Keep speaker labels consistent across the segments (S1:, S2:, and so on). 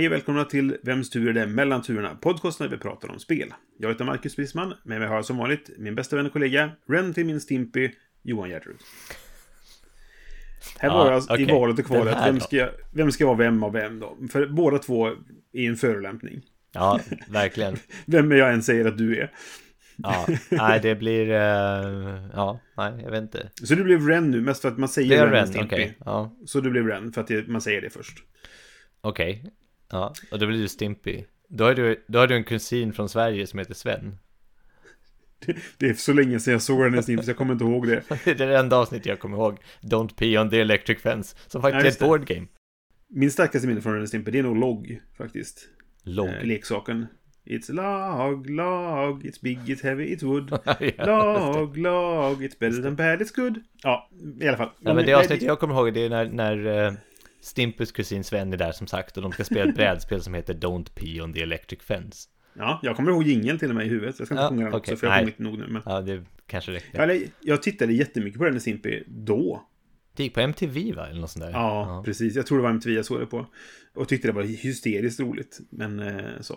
S1: Hej och välkomna till Vems tur är det mellan turerna? Podcasten där vi pratar om spel. Jag heter Marcus Brisman, med mig har jag som vanligt min bästa vän och kollega, Ren till min Stimpy, Johan Gertrud. Här
S2: Ja,
S1: var jag
S2: okej.
S1: i valet och kvalet. Vem ska, jag, vem ska vara vem av vem då? För båda två är en förolämpning.
S2: Ja, verkligen.
S1: Vem är jag än säger att du är.
S2: Ja, nej det blir, eh, ja, nej jag vet inte.
S1: Så du blev Ren nu, mest för att man säger Ren
S2: Ren, okej. Ja,
S1: Så du blev Ren, för att man säger det först.
S2: okej. Ja, och då blir du Stimpy. Då har du, då har du en kusin från Sverige som heter Sven.
S1: Det är så länge sedan jag såg den här Stimpy, så jag kommer inte ihåg det.
S2: Det är det enda avsnitt jag kommer ihåg. Don't pee on the electric fence. Som
S1: Ja,
S2: faktiskt är
S1: just
S2: ett
S1: det.
S2: board game.
S1: Min starkaste minne från och Stimpy, det är nog Logg, faktiskt.
S2: Logg.
S1: Eh, leksaken. It's log, log, it's big, it's heavy, it's wood.
S2: Ja, det.
S1: Log, log, it's better than bad, it's good. Ja, i alla fall.
S2: Ja, men det avsnittet jag kommer ihåg det är när, när Stimpys kusin Sven är där som sagt och de ska spela ett brädspel som heter Don't pee on the electric fence.
S1: Ja, jag kommer ihåg jingeln till och med i huvudet. Jag ska inte
S2: Ja,
S1: sjunga den
S2: okej,
S1: också, för jag
S2: nej.
S1: kommit nog nu. Men...
S2: Ja, det kanske räcker.
S1: Eller, jag tittade jättemycket på den i Simpy då.
S2: Det gick på MTV va? Eller något sånt där.
S1: Ja, precis. Jag tror det var MTV jag såg det på. Och tyckte det var hysteriskt roligt. Men eh, så.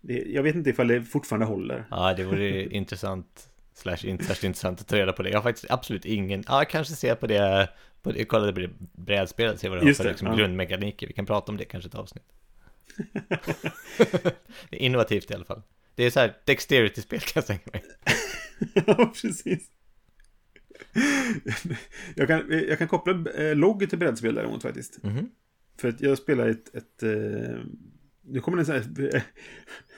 S1: Det, jag vet inte ifall det fortfarande håller.
S2: Ja, det vore intressant, slash inte särskilt intressant att ta reda på det. Jag har faktiskt absolut ingen, ja, kanske se på det, på det kollade på det brädspelet, se vad det har för
S1: det,
S2: liksom,
S1: ja.
S2: grundmekaniker. Vi kan prata om det kanske ett avsnitt. det är innovativt i alla fall. Det är så här dexterity-spel kan jag tänka mig.
S1: ja, precis. jag, kan, jag kan koppla eh, logg till brädspel däremot faktiskt.
S2: Mhm.
S1: För att jag spelar ett... ett eh, nu kommer en sån här eh,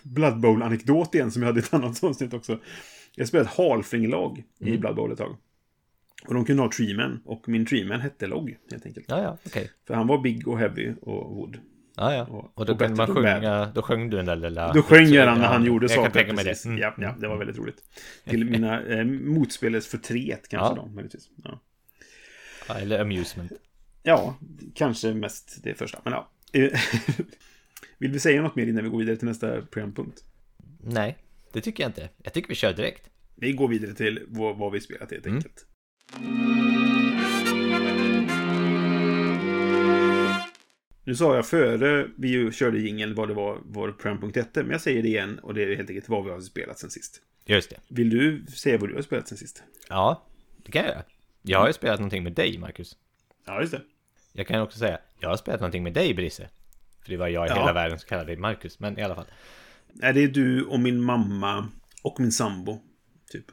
S1: Blood Bowl-anekdot igen som jag hade i ett annat avsnitt också. Jag spelade ett halfling-lag i
S2: Mm.
S1: Blood Bowl ett tag. Och de kunde ha treeman. Och min treeman hette Logg, helt enkelt.
S2: Ja, ja, okej.
S1: För han var big och heavy och wood.
S2: Ja, ja.
S1: Och-
S2: Och då
S1: och
S2: kunde man sjunga, då sjöng du den där lilla...
S1: Då sjöng jag den när han gjorde
S2: jag
S1: saker.
S2: kan tänka mig
S1: precis.
S2: det. Mm.
S1: Ja, ja, det var väldigt roligt. Till mina eh, motspelets förtret kanske
S2: Ja.
S1: då, möjligtvis. Ja.
S2: Ja, eller amusement.
S1: ja, kanske mest det första. Men ja. Eh, Vill vi säga något mer innan vi går vidare till nästa programpunkt?
S2: Nej, det tycker jag inte. Jag tycker vi kör direkt.
S1: Vi går vidare till vad, vad vi spelat helt
S2: Mm.
S1: enkelt. Nu sa jag före vi körde jingeln vad det var vår programpunkt hette, men jag säger det igen och det är helt enkelt vad vi har spelat sen sist.
S2: Just det.
S1: Vill du säga vad du har spelat sen sist?
S2: Ja, det kan jag göra. Jag har ju spelat någonting med dig, Marcus.
S1: Ja, just det.
S2: Jag kan också säga, jag har spelat någonting med dig, Brisse. För det var jag i
S1: Ja.
S2: hela världen som kallade dig Marcus, men i alla fall.
S1: Nej, det är du och min mamma och min sambo, typ.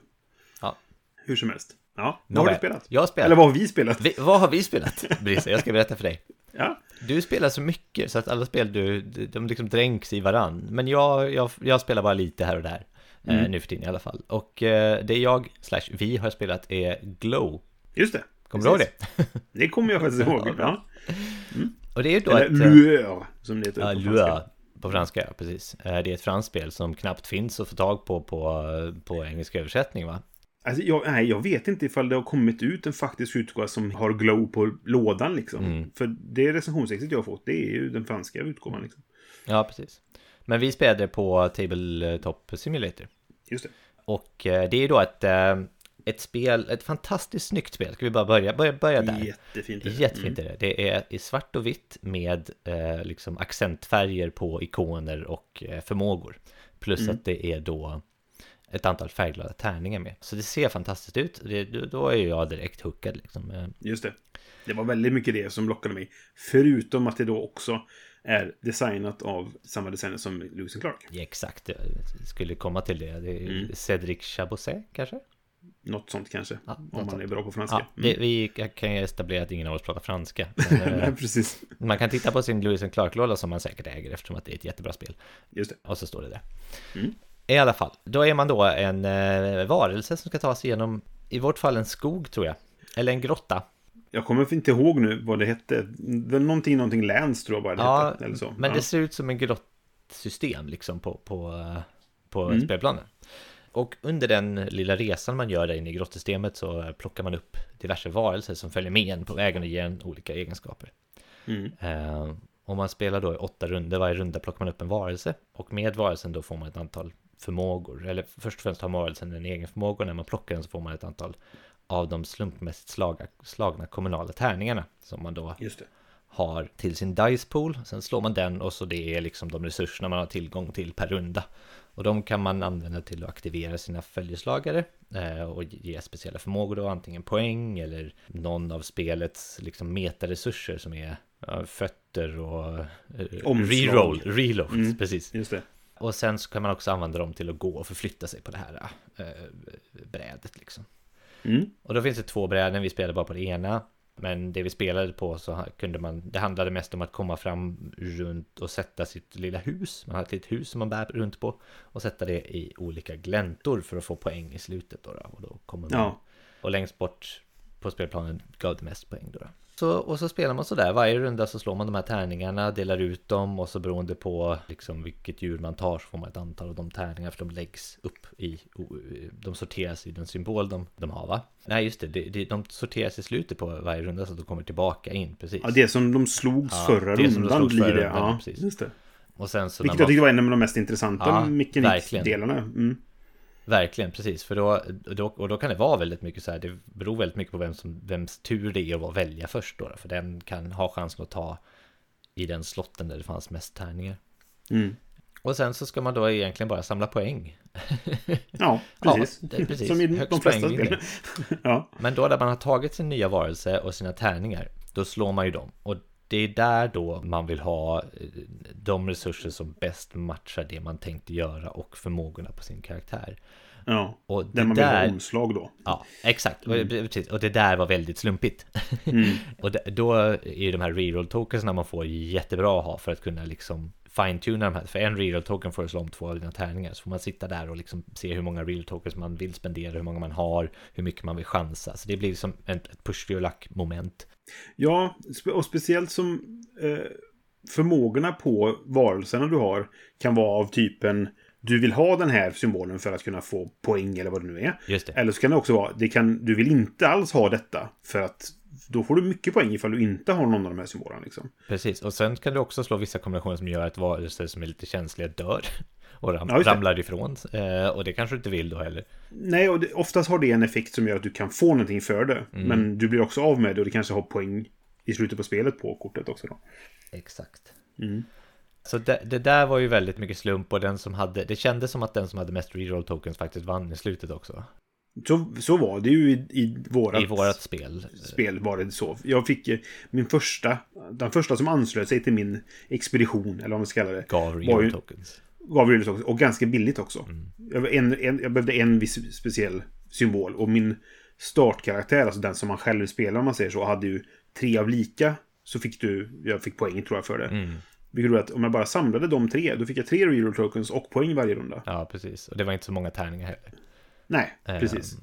S2: Ja.
S1: Hur som helst. Ja, vad har du spelat?
S2: Jag har spelat.
S1: Eller vad har vi spelat?
S2: Vi, vad har vi spelat, Brisse? Jag ska berätta för dig.
S1: Ja,
S2: Du spelar så mycket så att alla spel du, de liksom dränks i varann. Men jag, jag, jag spelar bara lite här och där. Eh,
S1: Mm.
S2: nu för tiden i alla fall. Och eh, det jag, slash vi, har spelat är Glow.
S1: just det.
S2: Kommer du ihåg det?
S1: Det kommer jag faktiskt ihåg.
S2: Ja.
S1: Ja.
S2: Och det är då
S1: Eller
S2: ett... eh,
S1: lueur, som det heter
S2: Ja,
S1: på franska.
S2: på franska, ja, precis. Det är ett franskt spel som knappt finns att få tag på på, på engelsk översättning, va?
S1: Alltså, jag, nej, jag vet inte ifall det har kommit ut en faktisk utgåva som har glow på lådan liksom.
S2: Mm.
S1: För det recensionstextet jag har fått, det är ju den franska utgåvan liksom.
S2: Ja, precis. Men vi spelade på Tabletop Simulator.
S1: Just det.
S2: Och eh, det är då ett, eh, ett spel, ett fantastiskt snyggt spel. Ska vi bara börja, börja, börja där?
S1: Jättefint. är det.
S2: Jättefint
S1: Mm.
S2: är det. Det är i svart och vitt med eh, liksom accentfärger på ikoner och förmågor. Plus
S1: Mm.
S2: att det är då ett antal färgglada tärningar med. Så det ser fantastiskt ut. Det, då- är jag direkt hookad liksom. Eh,
S1: Just det. Det var väldigt mycket det som lockade mig. Förutom att det då också är designat av samma designer som Lewis Clark.
S2: Ja, exakt, jag skulle komma till det. Det
S1: Mm.
S2: Cedric Chabosset kanske?
S1: Något sånt kanske.
S2: Ja,
S1: om man
S2: sånt.
S1: är bra på franska.
S2: Ja, det, vi kan ju etablera att ingen av oss pratar franska. Men,
S1: Mm.
S2: eh,
S1: Nej, precis.
S2: man kan titta på sin Lewis Clark-låda som man säkert äger eftersom att det är ett jättebra spel.
S1: Just det.
S2: Och så står det där.
S1: Mm.
S2: I alla fall, då är man då en eh, varelse som ska ta sig igenom, i vårt fall en skog tror jag. Eller en grotta.
S1: Jag kommer inte ihåg nu vad det hette. Det någonting, någonting Lance tror jag bara det
S2: Ja,
S1: hette. Eller så.
S2: men
S1: ja.
S2: det ser ut som en grottsystem liksom på, på, eh, på spelplanen. Och under den lilla resan man gör där inne i grottsystemet så plockar man upp diverse varelser som följer med en på vägen och ger en olika egenskaper.
S1: Mm.
S2: Eh, om man spelar då i åtta runder, varje runda plockar man upp en varelse och med varelsen då får man ett antal förmågor. Eller först och främst har varelsen en egen förmåga och när man plockar den så får man ett antal av de slumpmässigt slaga, slagna kommunala tärningarna som man då har till sin dice pool. Sen slår man den och så det är liksom de resurserna man har tillgång till per runda. Och de kan man använda till att aktivera sina följeslagare eh, och ge speciella förmågor då, antingen poäng eller någon av spelets liksom metaresurser som är fötter och eh, reroll, reloads,
S1: Mm.
S2: precis.
S1: Just det.
S2: Och sen så kan man också använda dem till att gå och förflytta sig på det här eh, brädet liksom.
S1: Mm.
S2: Och då finns det två bräden, vi spelade bara på det ena. Men det vi spelade på så kunde man, det handlade mest om att komma fram runt och sätta sitt lilla hus. Man har ett litet hus som man bär runt på. Och sätta det i olika gläntor för att få poäng i slutet då. då. Och då kommer man,
S1: Ja.
S2: och längst bort på spelplanen gav det mest poäng då. då. Så, och så spelar man sådär, varje runda så slår man de här tärningarna, delar ut dem och så beroende på liksom vilket djur man tar så får man ett antal av de tärningar för de läggs upp i, de sorteras i den symbol de, de har va? Nej just det, det, de sorteras i slutet på varje runda så att de kommer tillbaka in precis.
S1: Ja, det som de slogs
S2: Ja,
S1: förra
S2: det som de
S1: rundan
S2: slogs
S1: blir
S2: förra
S1: det.
S2: rundan,
S1: Ja,
S2: precis.
S1: just det.
S2: Och sen så
S1: Vilket jag tycker var en av de mest intressanta
S2: Ja,
S1: mekanikdelarna. Mm.
S2: Verkligen, precis. För då, då, och då kan det vara väldigt mycket så här, det beror väldigt mycket på vem som, vems tur det är att välja först då. För den kan ha chansen att ta i den slotten där det fanns mest tärningar.
S1: Mm.
S2: Och sen så ska man då egentligen bara samla poäng.
S1: Ja, precis.
S2: Ja, det- precis.
S1: Som i
S2: Högst
S1: de flesta
S2: poäng
S1: spel. ja.
S2: Men då när man har tagit sin nya varelse och sina tärningar, då slår man ju dem. Och det är där då man vill ha eh, de resurser som bäst matchar det man tänkte göra och förmågorna på sin karaktär.
S1: ja.
S2: Och
S1: Där
S2: det
S1: man vill
S2: där...
S1: ha omslag då.
S2: Ja, exakt. Och, precis. och det där var väldigt slumpigt.
S1: Mm.
S2: och det, då är ju de här reroll tokensna man får jättebra att ha för att kunna liksom fine-tuna de här. För en reroll token får du slå om två av dina tärningar. Så får man sitta där och liksom se hur många reroll tokens man vill spendera, hur många man har, hur mycket man vill chansa. Så det blir liksom ett, push your luck moment.
S1: Ja, och speciellt som eh, förmågorna på varelserna du har kan vara av typen du vill ha den här symbolen för att kunna få poäng eller vad det nu är.
S2: Det.
S1: Eller så kan det också vara, det kan, du vill inte alls ha detta för att då får du mycket poäng ifall du inte har någon av de här symbolerna. Liksom.
S2: Precis. Och sen kan du också slå vissa kombinationer som gör att varelser som är lite känsliga dör. Och ram,
S1: Ja, det.
S2: ramlar ifrån. Eh, och det kanske du inte vill då heller.
S1: Nej, och det, oftast har det en effekt som gör att du kan få någonting för det.
S2: Mm.
S1: Men du blir också av med det och du kanske har poäng i slutet på spelet på kortet också. Då.
S2: Exakt.
S1: Mm.
S2: Så det, det där var ju väldigt mycket slump och den som hade, det kändes som att den som hade mest reroll tokens faktiskt vann i slutet också.
S1: Så, så var det ju i, i vårat,
S2: I vårat spel.
S1: spel var det så. Jag fick eh, min första, den första som anslöt sig till min expedition, eller vad man ska kalla det,
S2: Gav reroll
S1: ju-
S2: tokens.
S1: Gav ju också, och ganska billigt också.
S2: Mm.
S1: Jag, en, en, jag behövde en viss speciell symbol och min startkaraktär, alltså den som man själv spelar om man säger så, hade ju tre av lika. Så fick du, jag fick poäng tror jag för det.
S2: Mm.
S1: Vilket gjorde att om jag bara samlade de tre, då fick jag tre reroll tokens och poäng varje runda.
S2: Ja, precis. Och det var inte så många tärningar heller.
S1: Nej, precis.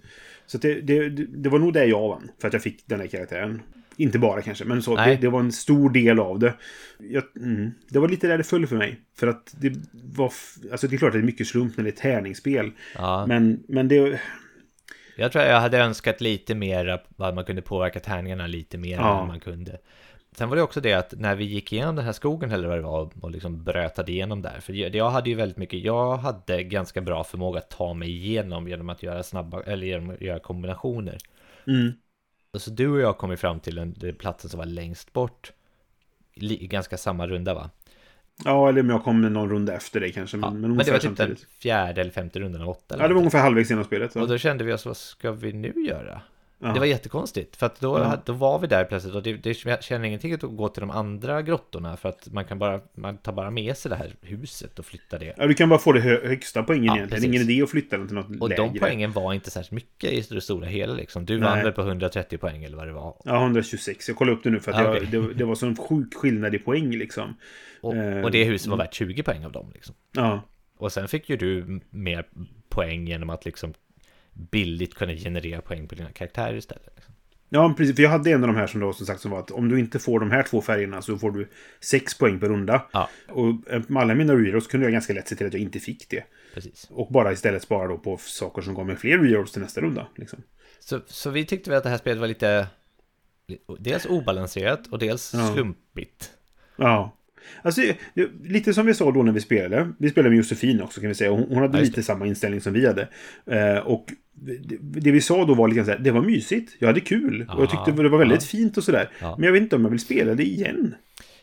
S1: Så att det, det, det det var nog det jag vann, för att jag fick den här karaktären. Inte bara kanske, men så, det, det var en stor del av det. Jag, mm, det var lite där det föll för mig. För att det var... Alltså det är klart att det är mycket slump när det är tärningsspel.
S2: Ja,
S1: Men, men det...
S2: jag tror jag hade önskat lite mer att man kunde påverka tärningarna lite mer
S1: Ja.
S2: än man kunde. Sen var det också det att när vi gick igenom den här skogen eller vad det var och liksom brötade igenom där. För jag jag hade ju väldigt mycket, jag hade ganska bra förmåga att ta mig igenom genom att göra snabba, eller genom att göra kombinationer.
S1: Mm,
S2: Och så du och jag kom ju fram till den, den platsen som var längst bort. Li, ganska samma runda va?
S1: ja, eller om jag kom någon runda efter dig kanske.
S2: Ja,
S1: men,
S2: men, det var typ den
S1: samtidigt.
S2: fjärde eller femte rundan av åtta.
S1: Ja, det var ungefär halvvägs genom spelet.
S2: Och
S1: Så.
S2: då kände vi oss, vad ska vi nu göra? Det var jättekonstigt, för att då,
S1: Ja.
S2: då var vi där plötsligt och det, det jag känner ingenting att gå till de andra grottorna för att man kan bara, man tar bara med sig det här huset och flyttar det.
S1: Ja, du kan bara få det hö högsta poängen
S2: Ja,
S1: egentligen. Är ingen
S2: precis.
S1: idé att flytta den till något
S2: Och
S1: lägre.
S2: de poängen var inte särskilt mycket i det stora hela liksom. Du vann väl på 130 poäng eller vad det var.
S1: Ja, 126. Jag kollade upp det nu för att
S2: Ah,
S1: jag, det, det var sån sjuk skillnad i poäng liksom.
S2: Och,
S1: Eh,
S2: och det huset var värt 20 poäng av dem liksom.
S1: Ja.
S2: Och sen fick ju du mer poäng genom att liksom billigt kunna generera poäng på dina karaktärer istället. Liksom.
S1: Ja, precis. För jag hade en av de här som då som sagt som var att om du inte får de här två färgerna så får du sex poäng per runda.
S2: Ja.
S1: Och eh, med alla mina rerolls kunde jag ganska lätt se till att jag inte fick det.
S2: Precis.
S1: Och bara istället spara då på saker som gav mig fler rerolls till nästa runda. Liksom.
S2: Så, så vi tyckte väl att det här spelet var lite dels obalanserat och dels
S1: Ja.
S2: slumpigt.
S1: Ja. Alltså, lite som vi sa då när vi spelade. Vi spelade med Josefin också kan vi säga. Hon, hon hade
S2: Ja,
S1: lite samma inställning som vi hade. Eh, och det, det vi sa då var lite grann så här, det var mysigt. Jag hade kul. och jag tyckte det var väldigt fint och sådär.
S2: Ja.
S1: Men jag vet inte om jag vill spela det igen.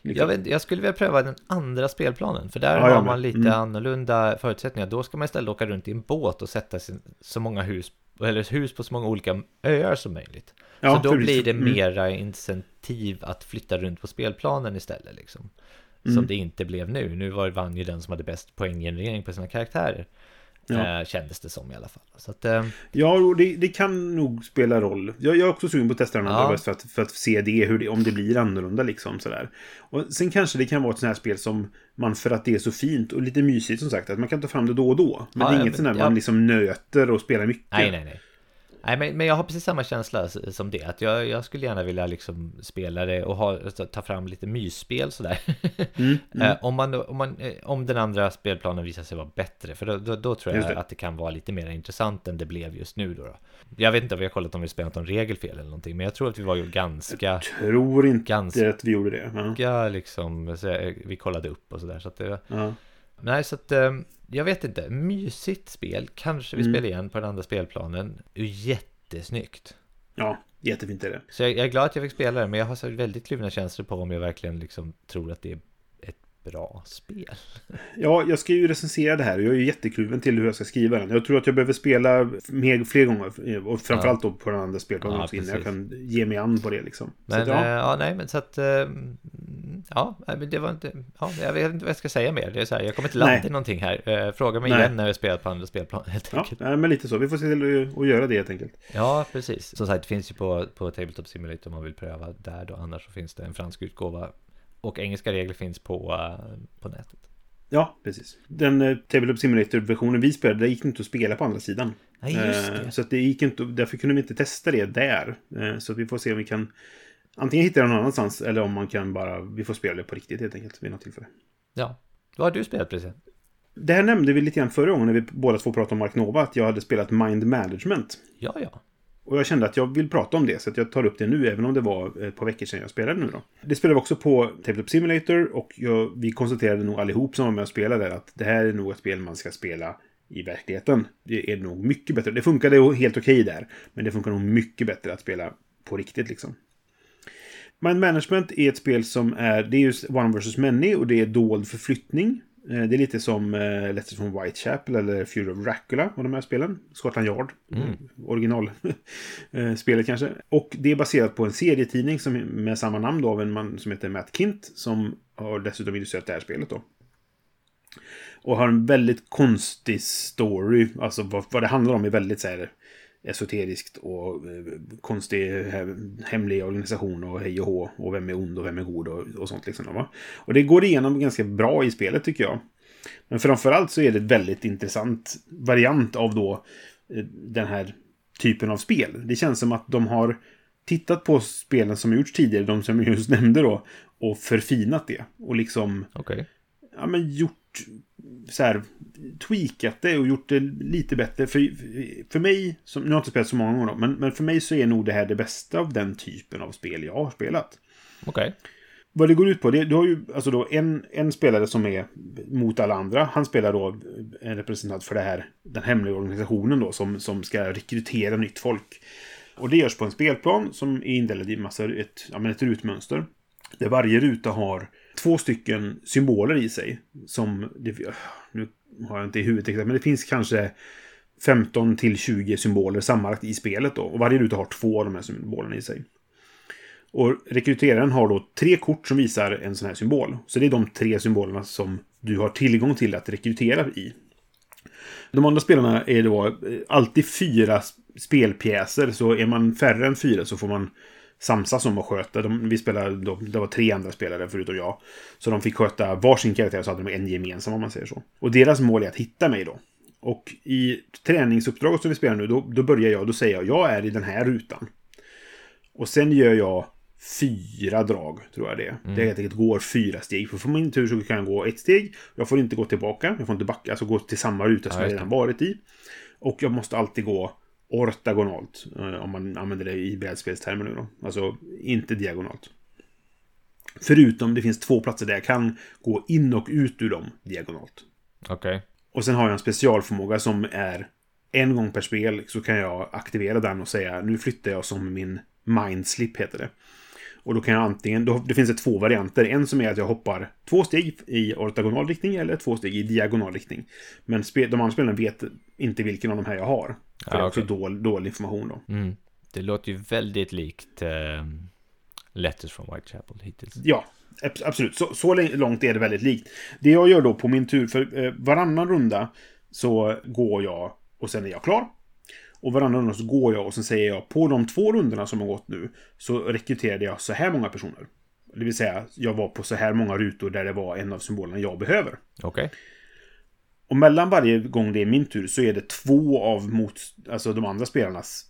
S1: Liksom.
S2: Jag, vet, jag skulle vilja pröva den andra spelplanen, för där
S1: Ja,
S2: har man lite
S1: Mm.
S2: annorlunda förutsättningar. Då ska man istället åka runt i en båt och sätta sin, så många hus, eller hus på så många olika öar som möjligt.
S1: Ja,
S2: så då
S1: precis.
S2: blir det
S1: Mm.
S2: mera incentiv att flytta runt på spelplanen istället. Liksom.
S1: Mm.
S2: Som det inte blev nu. Nu var, vann ju den som hade bäst poänggenerering på sina karaktärer.
S1: Ja.
S2: Eh, kändes det som i alla fall. Så att, eh,
S1: Ja, det, det kan nog spela roll. Jag, jag är också sugen på att testa den andra
S2: Ja.
S1: för att, för att se det, hur det, om det blir annorlunda liksom sådär. Och sen kanske det kan vara ett sånt här spel som man, för att det är så fint och lite mysigt som sagt, att man kan ta fram det då och då. Men
S2: Ja,
S1: det är
S2: ja,
S1: inget sånt där man liksom nöter och spelar mycket.
S2: nej, nej, nej. Nej, men, men jag har precis samma känsla som det. Att jag, jag skulle gärna vilja liksom spela det och ha, alltså, ta fram lite mysspel sådär.
S1: Mm,
S2: Eh, om, man, om, man, eh, om den andra spelplanen visar sig vara bättre. För då, då, då tror jag
S1: det.
S2: att det kan vara lite mer intressant än det blev just nu då. då. Jag vet inte om vi har kollat om vi spelat någon regelfel eller någonting. Men jag tror att vi var ju ganska,
S1: Tror inte
S2: Ganska-
S1: att vi gjorde det. Ja.
S2: liksom, eh, vi kollade upp och sådär. Så att det,
S1: Ja.
S2: Nej, så att jag vet inte. Mysigt spel. Kanske vi
S1: Mm.
S2: spelar igen på den andra spelplanen. Jättesnyggt.
S1: ja, jättefint är det.
S2: Så jag, jag är glad att jag fick spela det, men jag har så väldigt kluvna känslor på om jag verkligen liksom tror att det är bra spel.
S1: Ja, jag ska ju recensera det här och jag är ju jättekluven till hur jag ska skriva den. Jag tror att jag behöver spela mer, fler gånger och framförallt då på den andra spelplanen
S2: Ja,
S1: också innan jag kan ge mig an på det liksom. Så
S2: Men
S1: att,
S2: ja.
S1: ja.
S2: ja, nej, men så att... eh, Ja, men det var inte... Ja, jag vet inte vad jag ska säga mer. Det är så här, jag kommer inte landa
S1: Nej.
S2: i någonting här. Eh, Fråga mig
S1: Nej.
S2: igen när jag spelat på andra spelplan, helt
S1: Ja,
S2: enkelt.
S1: nej, men lite så. Vi får se till att- att göra det helt enkelt.
S2: Ja, precis. Som sagt, det finns ju på, på Tabletop Simulator om man vill pröva där då. Annars så finns det en fransk utgåva. Och engelska regler finns på, eh, på nätet.
S1: Ja, precis. Den eh, Tabletop Simulator-versionen vi spelade, det gick inte att spela på andra sidan.
S2: Nej, just
S1: Eh,
S2: det.
S1: Så att det gick inte, därför kunde vi inte testa det där. Så vi får se om vi kan antingen hitta den någon annanstans eller om man kan bara, vi får spela det på riktigt helt enkelt vid något tillfälle.
S2: Ja. Vad har du spelat precis?
S1: Det här nämnde vi lite grann förra gången när vi båda två pratade om Mark Nova, att jag hade spelat Mind Management.
S2: Ja, ja.
S1: Och jag kände att jag vill prata om det, så att jag tar upp det nu, även om det var ett par veckor sedan jag spelade nu då. Det spelade vi också på Tabletop Simulator och jag, vi konstaterade nog allihop som var med och spelade att det här är nog ett spel man ska spela i verkligheten. Det är nog mycket bättre. Det funkade helt okej där, men det funkar nog mycket bättre att spela på riktigt liksom. Mind Management är ett spel som är, det är just One vs Many och det är dold förflyttning. Eh, Det är lite som eh, Letters from Whitechapel eller Fury of Dracula och de här spelen. Scotland Yard. Originalspelet kanske. Och det är baserat på en serietidning som, med samma namn då av en man som heter Matt Kint. Som har dessutom illustrerat det här spelet då. Och har en väldigt konstig story. Alltså vad, vad det handlar om är väldigt så här esoteriskt och eh, konstig he- hemlig organisation och hej och hå. Och vem är ond och vem är god och, och sånt liksom. Va? Och det går igenom ganska bra i spelet tycker jag. Men framförallt så är det ett väldigt intressant variant av då eh, den här typen av spel. Det känns som att de har tittat på spelen som gjorts tidigare, de som jag just nämnde då, och förfinat det. Och liksom
S2: Okej.
S1: ja, men gjort så här, tweakat det och gjort det lite bättre. För, för mig, som, nu har jag inte spelat så många gånger men, men för mig så är nog det här det bästa av den typen av spel jag har spelat.
S2: Okej.
S1: Vad det går ut på, det, du har ju alltså då en, en spelare som är mot alla andra. Han spelar då en representant för det här, den hemliga organisationen då, som, som ska rekrytera nytt folk. Och det görs på en spelplan som är indelad i massor, ett, ja, men ett rutmönster. Där varje ruta har två stycken symboler i sig. Som, det, nu har jag inte i huvudet men det finns kanske 15 till 20 symboler sammanlagt i spelet då. Och varje ruta har två av de här symbolerna i sig. Och rekryteraren har då tre kort som visar en sån här symbol. Så det är de tre symbolerna som du har tillgång till att rekrytera i. De andra spelarna är då eh, alltid fyra spelpjäser. Så är man färre än fyra så får man samsas om att sköta. De, vi spelade, då, det var tre andra spelare förutom jag. Så de fick sköta varsin karaktär så hade de en gemensam om man säger så. Och deras mål är att hitta mig då. Och i träningsuppdraget som vi spelar nu, då, då börjar jag, då säger jag, jag är i den här rutan. Och sen gör jag fyra drag, tror jag det är. Det helt enkelt går fyra steg. För för min tur så kan jag gå ett steg. Jag får inte gå tillbaka. Jag får inte backa, alltså gå till samma ruta som
S2: Ja,
S1: jag redan varit i. Och jag måste alltid gå ortogonalt. eh, Om man använder det i brädspelstermer nu då. Alltså inte diagonalt. Förutom det finns två platser där jag kan gå in och ut ur dem diagonalt.
S2: Okej.
S1: Och sen har jag en specialförmåga som är en gång per spel så kan jag aktivera den och säga nu flyttar jag som min mindslip heter det. Och då kan jag antingen, då, det finns det två varianter. En som är att jag hoppar två steg i ortogonal riktning eller två steg i diagonal riktning. Men spe, de andra spelarna vet inte vilken av de här jag har. För
S2: Ja,
S1: det är också dålig, dålig information då.
S2: Mm. Det låter ju väldigt likt eh, Letters from Whitechapel hittills.
S1: Ja, abs- absolut. Så, så långt är det väldigt likt. Det jag gör då på min tur, för eh, varannan runda så går jag och sen är jag klar. Och varannan runda så går jag och sen säger jag på de två rundorna som har gått nu så rekryterade jag så här många personer. Det vill säga, jag var på så här många rutor där det var en av symbolerna jag behöver.
S2: Okej.
S1: Och mellan varje gång det är min tur så är det två av mot, alltså de andra spelarnas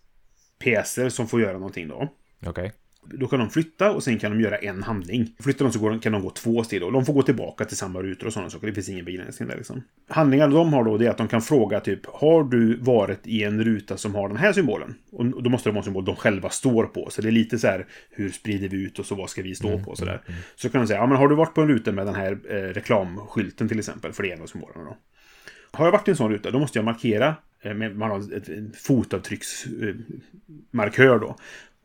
S1: pjäser som får göra någonting då.
S2: Okej.
S1: Då kan de flytta och sen kan de göra en handling. Flyttar de så går, kan de gå två steg då. De får gå tillbaka till samma rutor och sådana saker. Det finns ingen begränsning där liksom. Handlingar de har då det är att de kan fråga typ Har du varit i en ruta som har den här symbolen? Och då måste det vara en symbol de själva står på. Så det är lite så här Hur sprider vi ut och så vad ska vi stå på och sådär. Så kan de säga Ja men har du varit på en ruta med den här eh, reklamskylten till exempel? För det är en av symbolerna då. Har jag varit i en sån ruta, då måste jag markera. eh, Med, man har ett, fotavtrycksmarkör då.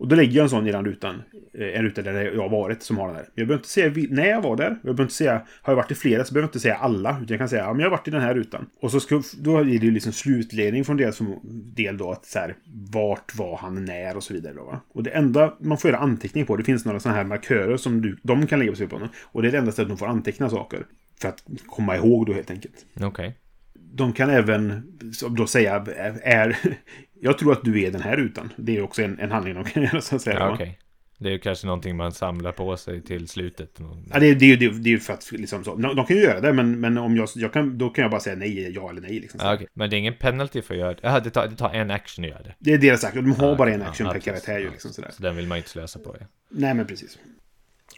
S1: Och då lägger jag en sån i den rutan. eh, En ruta där jag har varit som har den här. Jag behöver inte säga när jag var där. Jag behöver inte säga, har jag varit i flera så behöver jag inte säga alla. Utan jag kan säga, ja men jag har varit i den här rutan. Och så ska, då är det ju liksom slutledning från deras del då. Att så här, vart var han när och så vidare då va. Och det enda man får göra anteckningar på, det finns några sådana här markörer som du, de kan lägga på spelplanen. Och det är det enda sättet de får anteckna saker. För att komma ihåg då helt enkelt
S2: Okej.
S1: de kan även då säga är... Jag tror att du är den här rutan. Det är också en, en handling de kan göra så att säga.
S2: Ja, okej. Det är ju kanske någonting man samlar på sig till slutet.
S1: Ja, det, det, det, det är ju för att liksom så. De, de kan ju göra det, men, men om jag, jag kan, då kan jag bara säga nej, ja eller nej. Liksom.
S2: Ja, okej. Men det är ingen penalty för att göra det? Jaha, det tar, det tar en action att göra det.
S1: Det är deras sak. De har
S2: Ja,
S1: bara en action
S2: ja,
S1: per karaktär ju. Liksom, sådär.
S2: Så den vill man ju inte slösa på. Ja.
S1: Nej, men precis.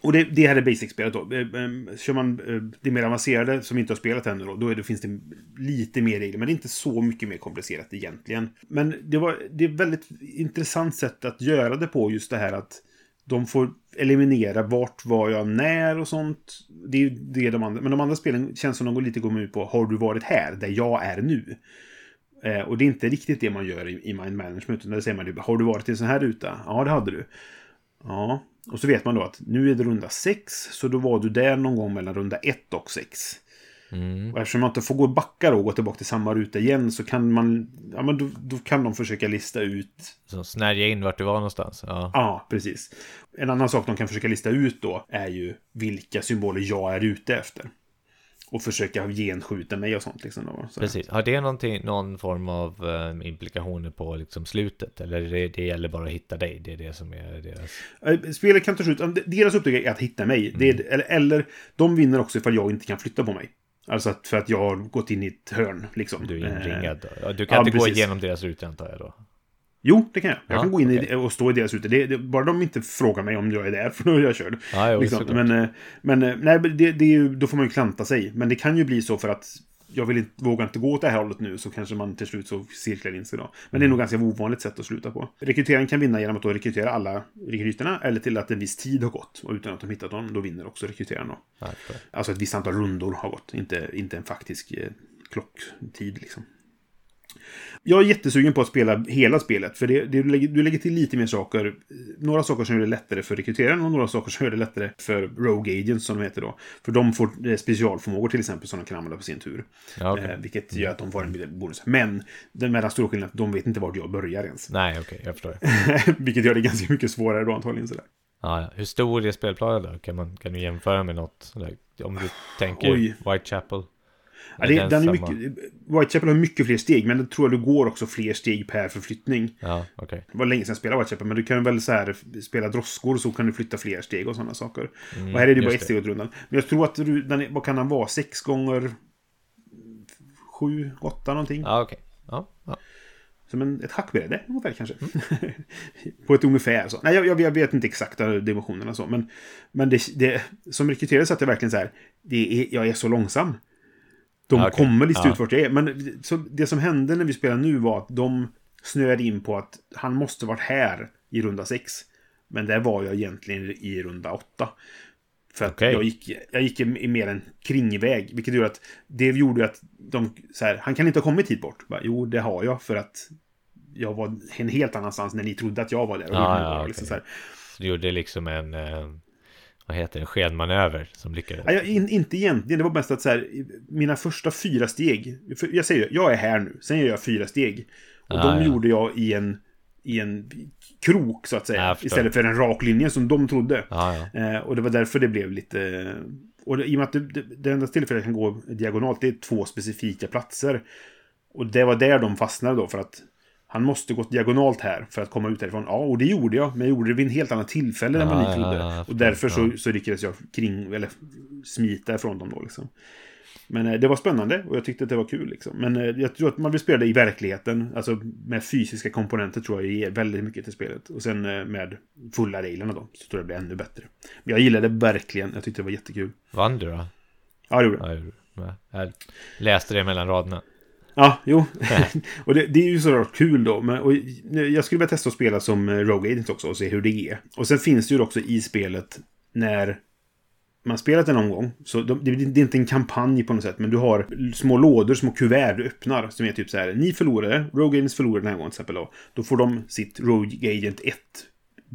S1: Och det, det här är basic-spelet då. Eh, eh, kör man eh, det mer avancerade som inte har spelat ännu då, då är det, finns det lite mer regler. Men det är inte så mycket mer komplicerat egentligen. Men det, var, det är ett väldigt intressant sätt att göra det på just det här att de får eliminera vart var jag när och sånt. Det är det de andra. Men de andra spelen känns som de går lite går ut på har du varit här där jag är nu? Eh, och det är inte riktigt det man gör i, i mind management. Utan där säger man typ, har du varit i en sån här ruta? Ja, det hade du. Ja, och så vet man då att nu är det runda 6, så då var du där någon gång mellan runda 1 och 6.
S2: Mm.
S1: Och eftersom man inte får gå backa då och gå tillbaka till samma ruta igen så kan man, ja men då, då kan de försöka lista ut,
S2: Så snärja in vart du var någonstans. Ja.
S1: ja precis. En annan sak de kan försöka lista ut då är ju vilka symboler jag är ute efter. Och försöka genskjuta mig och sånt liksom. Då, så.
S2: Precis. Har det någonting, någon form av eh, implikationer på liksom slutet? Eller det, det gäller bara att hitta dig? Det är det som är deras...
S1: Eh, Spelet kan ta slut. Deras uppdrag är att hitta mig. Det är, eller, eller de vinner också ifall jag inte kan flytta på mig. Alltså att, för att jag har gått in i ett hörn. Liksom.
S2: Du är
S1: Eh,
S2: inringad. då. Ja, du kan
S1: ja,
S2: inte gå
S1: precis.
S2: igenom deras rutor antar jag då?
S1: Jo, det kan jag. Jag
S2: Ja,
S1: kan gå in i,
S2: okej.
S1: och stå i deras ute. Det, det, bara de inte frågar mig om jag är där, för då är jag körd.
S2: Ja, jo,
S1: liksom. Men, eh, men eh, nej, det, det är ju, då får man ju klanta sig. Men det kan ju bli så för att jag vill inte, vågar inte gå åt det här hållet nu så kanske man till slut så cirklar in sig då. Men det är nog ganska ovanligt sätt att sluta på. Rekryteringen kan vinna genom att då rekrytera alla rekryterna eller till att en viss tid har gått och utan att de hittat dem, då vinner också rekryteraren då. Alltså ett visst antal rundor har gått, inte, inte en faktisk eh, klocktid liksom. Jag är jättesugen på att spela hela spelet, för det, det, du, lägger, du lägger till lite mer saker. Några saker som gör det lättare för rekryteraren och några saker som gör det lättare för Rogue Agents, som de heter då. För de får eh, specialförmågor till exempel som de kan använda på sin tur.
S2: Ja, okej.
S1: eh, vilket gör att de får en bonus. Men den mellan stora skillnaden att de vet inte vart jag börjar ens.
S2: Nej, okej, jag förstår.
S1: vilket gör det ganska mycket svårare då antagligen. Sådär.
S2: Ja, ja. Hur stor är spelplanen då? Kan, man, kan du jämföra med något? sådär? Om du tänker
S1: Oj.
S2: Whitechapel?
S1: Ja, det, den är mycket, Whitechapel har mycket fler steg, men det tror jag det går också fler steg per förflyttning.
S2: Ja, okej.
S1: Det var länge sedan jag spelade Whitechapel, men du kan väl så här spela droskor så kan du flytta fler steg och sådana saker. och här är det bara
S2: Mm,
S1: ett steg åt rundan. Men jag tror att du, den vad kan den vara? Sex gånger sju, åtta någonting.
S2: Ja, okej. Ja, ja.
S1: som en, ett hackbräde ungefär kanske. på ett ungefär så. Nej, jag, jag, jag vet inte exakta dimensionerna så. Men, men det, det, som rekryterare satt jag verkligen så här. Det är, jag är så långsam. De
S2: Okej,
S1: kommer lista
S2: ja.
S1: ut vart jag är. Men så, det som hände när vi spelade nu var att de snöade in på att han måste varit här i runda 6. Men där var jag egentligen i runda 8. För att
S2: Okej.
S1: jag, gick, jag gick i mer en kringväg. Vilket gjorde att det gjorde att de... Så här, han kan inte ha kommit hit bort. Bara, jo, det har jag för att jag var en helt annanstans när ni trodde att jag var där. Och det
S2: ja,
S1: var
S2: okej.
S1: liksom så här.
S2: Så du gjorde liksom en, eh, vad heter det, en skenmanöver som lyckades.
S1: Jag, in, inte egentligen. Det var mest att så här, mina första fyra steg. För jag säger, jag är här nu. Sen gör jag fyra steg. Och
S2: Ah,
S1: de
S2: ja.
S1: gjorde jag i en, i en krok, så att säga.
S2: Ja,
S1: istället för en rak linje som de trodde.
S2: Ja, ja.
S1: Eh, och det var därför det blev lite... Och det, i och med att det, det, det enda tillfället jag kan gå diagonalt, det är två specifika platser. Och det var där de fastnade då, för att han måste gått diagonalt här för att komma ut därifrån. Ja, och det gjorde jag, men jag gjorde det vid en helt annat tillfälle än vad ni trodde. och därför så, så lyckades jag kring, eller smita ifrån dem då liksom. Men eh, det var spännande och jag tyckte att det var kul liksom. Men eh, jag tror att man vill spela det i verkligheten. Alltså med fysiska komponenter tror jag ger väldigt mycket till spelet. Och sen eh, med fulla reglerna då. Så tror jag det blir ännu bättre. Men jag gillade det verkligen. Jag tyckte det var jättekul.
S2: Vann du då?
S1: Ja, det gjorde jag.
S2: Ja, Jag läste det mellan raderna.
S1: Ja, jo. och det, det är ju såklart kul då. Men, och jag skulle vilja testa att spela som eh, Rogue Agent också och se hur det är. Och sen finns det ju också i spelet när man spelat en omgång. Så de, det, det är inte en kampanj på något sätt. Men du har små lådor, små kuvert du öppnar. Som är typ så här. Ni förlorade. Rogue Agents förlorade den här gången till exempel. Då, då får de sitt Rogue Agent 1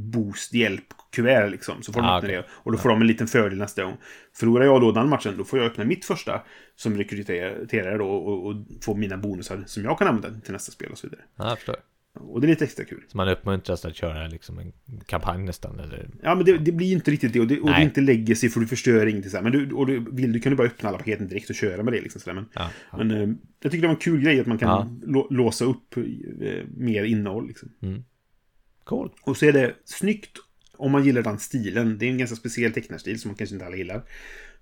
S1: boost hjälp kuvert liksom. Så får de
S2: Ah,
S1: öppna
S2: okej.
S1: det. Och då får de en liten fördel nästa gång. Förlorar jag då den matchen, då får jag öppna mitt första som rekryterare då och, och få mina bonusar som jag kan använda till nästa spel och så vidare.
S2: Ja, jag förstår.
S1: Och det är lite extra kul.
S2: Så man uppmuntras att köra liksom en kampanj nästan, eller?
S1: Ja, men det, det blir ju inte riktigt det. Och det, och det är inte legacy för du förstör ingenting. Så här. Men du, och du, vill du kan du bara öppna alla paketen direkt och köra med det. Liksom, så där. Men,
S2: Ja, ja.
S1: men eh, jag tycker det var en kul grej att man kan
S2: Ja.
S1: lå, låsa upp eh, mer innehåll. Liksom.
S2: Cool.
S1: Och så är det snyggt om man gillar den stilen. Det är en ganska speciell tecknarstil som man kanske inte alla gillar.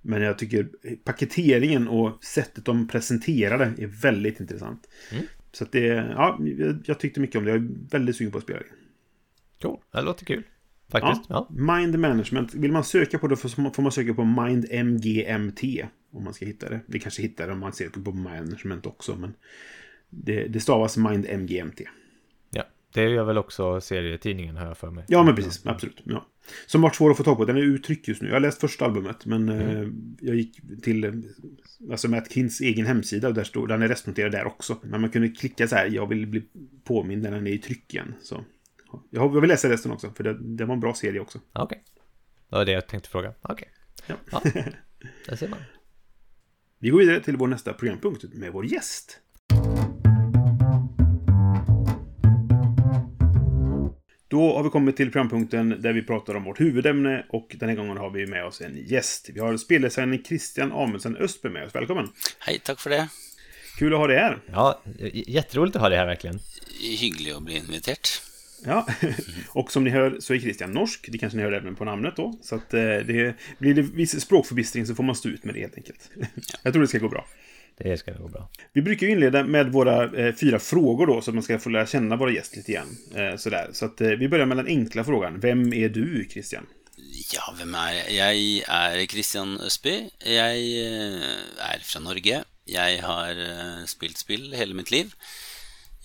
S1: Men jag tycker paketeringen och sättet de presenterar det är väldigt intressant.
S2: Mm.
S1: Så att det, ja, jag- tyckte mycket om det. Jag är väldigt sugen på att spela det.
S2: Cool. Det låter kul. Faktiskt. Ja.
S1: Mind Management. Vill man söka på det får man- söka på Mind MGMT. Om man ska hitta det. Det kanske hittar det om man söker på Management också. Men det, det stavas Mind MGMT.
S2: Det gör väl också serietidningen har jag för mig.
S1: Ja, men precis. Absolut. Ja. Som varit svår att få tag på. Den är uttryckt just nu. Jag har läst första albumet, men eh, jag gick till eh, alltså Matt Kins egen hemsida och där står, den är restnoterad där också. Men man kunde klicka så här, jag vill bli påmind när den är i tryck igen. Så. ja. Jag, vill läsa resten också, för det, det var en bra serie också.
S2: Okej. Det var det jag tänkte fråga. Okej.
S1: Ja.
S2: Ja. Där ser man.
S1: Vi går vidare till vår nästa programpunkt med vår gäst. Då har vi kommit till programpunkten där vi pratar om vårt huvudämne och den här gången har vi med oss en gäst. Vi har speldesignern Christian Amundsen Östberg med oss. Välkommen!
S3: Hei, takk for det.
S1: Kul att ha dig här!
S2: Ja, jätteroligt att ha det här verkligen.
S3: Hyggelig å bli invitert.
S1: Ja, och som ni hör så är Christian norsk. Det kanske ni hör även på namnet då. Så att eh, det blir det viss språkförbistring så får man stå ut med det helt enkelt. Jag tror det ska gå bra.
S2: Det ska gå bra.
S1: Vi brukar ju inleda med våra eh, fyra frågor då, så att man ska få lära känna våra gäster lite grann. Eh, sådär. Så att eh, vi börjar med den enkla frågan. Vem är du, Christian?
S3: Ja, hvem er jeg? Jeg er Christian Østby. Jeg eh, er fra Norge. Jeg har eh, spilt spill hele mitt liv.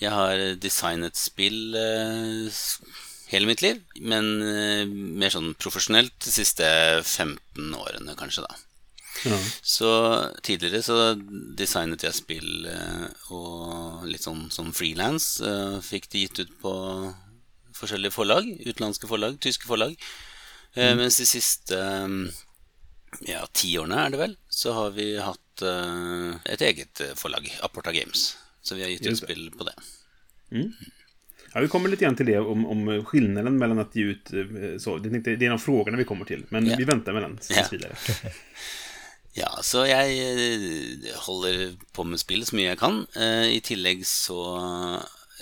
S3: Jeg har designet spill eh, hele mitt liv, men mer sånn profesjonelt de siste 15 årene, kanskje, da.
S1: Ja.
S3: Så tidligere så designet jeg spill eh, og litt sånn som frilans. Eh, fikk det gitt ut på forskjellige forlag. Utenlandske forlag, tyske forlag. Eh, Mens de siste eh, ja, ti årene er det vel, så har vi hatt et eget forlag, Apporta Games. Så vi har gitt ut spill på det.
S1: Ja, vi kommer lite grann till det om, om skillnaden mellan att ge ut så. Det är, inte, det är en av frågorna vi kommer till, men
S3: Ja.
S1: vi väntar med den tills
S3: Ja.
S1: vidare.
S3: Ja, så jeg eh, holder på med spill så mye jeg kan. Eh, I tillegg så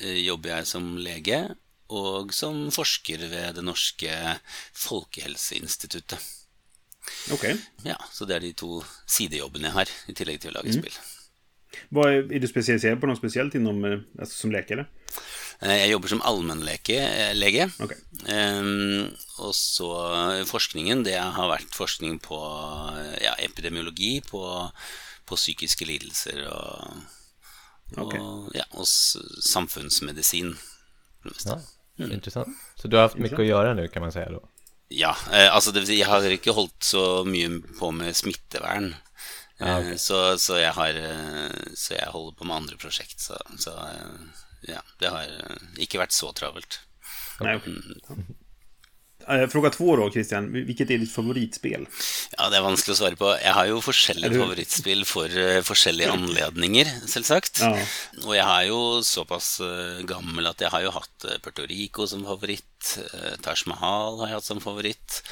S3: eh, jobber jeg som lege og som forsker ved det norske Folkehelseinstituttet.
S1: Okej.
S3: Ja, Så det er de to sidejobbene jeg har, i tillegg til å lage spill.
S1: Vad är, är du specialiserad på något speciellt inom, eh, alltså som läkare?
S3: Eh, Jeg jobber som allmennlege.
S1: Ok.
S3: Ehm, og så forskningen, det har vært forskning på ja, epidemiologi, på, på psykiske lidelser og, og, ja, og samfunnsmedisin.
S2: Ja, intressant. Så du har haft mycket att göra nu kan man säga då?
S3: Ja, eh, altså det vil si, jeg har ikke holdt så mye på med smittevern.
S2: Ja,
S3: Eh,
S2: ok.
S3: så, så, jeg har, eh, så jeg holder på med andre prosjekt. Så, så eh, ja, det har eh, ikke vært så travelt.
S1: Nej, okej. Eh, Fråga två då, Christian. Vilket är ditt favoritspel?
S3: Ja, det er vanskelig å svare på. Jeg har forskjellige
S1: Er du-
S3: favorittspill for eh, forskjellige anledninger, selvsagt.
S1: Ja.
S3: Og jeg er jo såpass eh, gammel at jeg har jo hatt eh, Puerto Rico som favoritt. eh, Taj Mahal har jeg hatt som favoritt.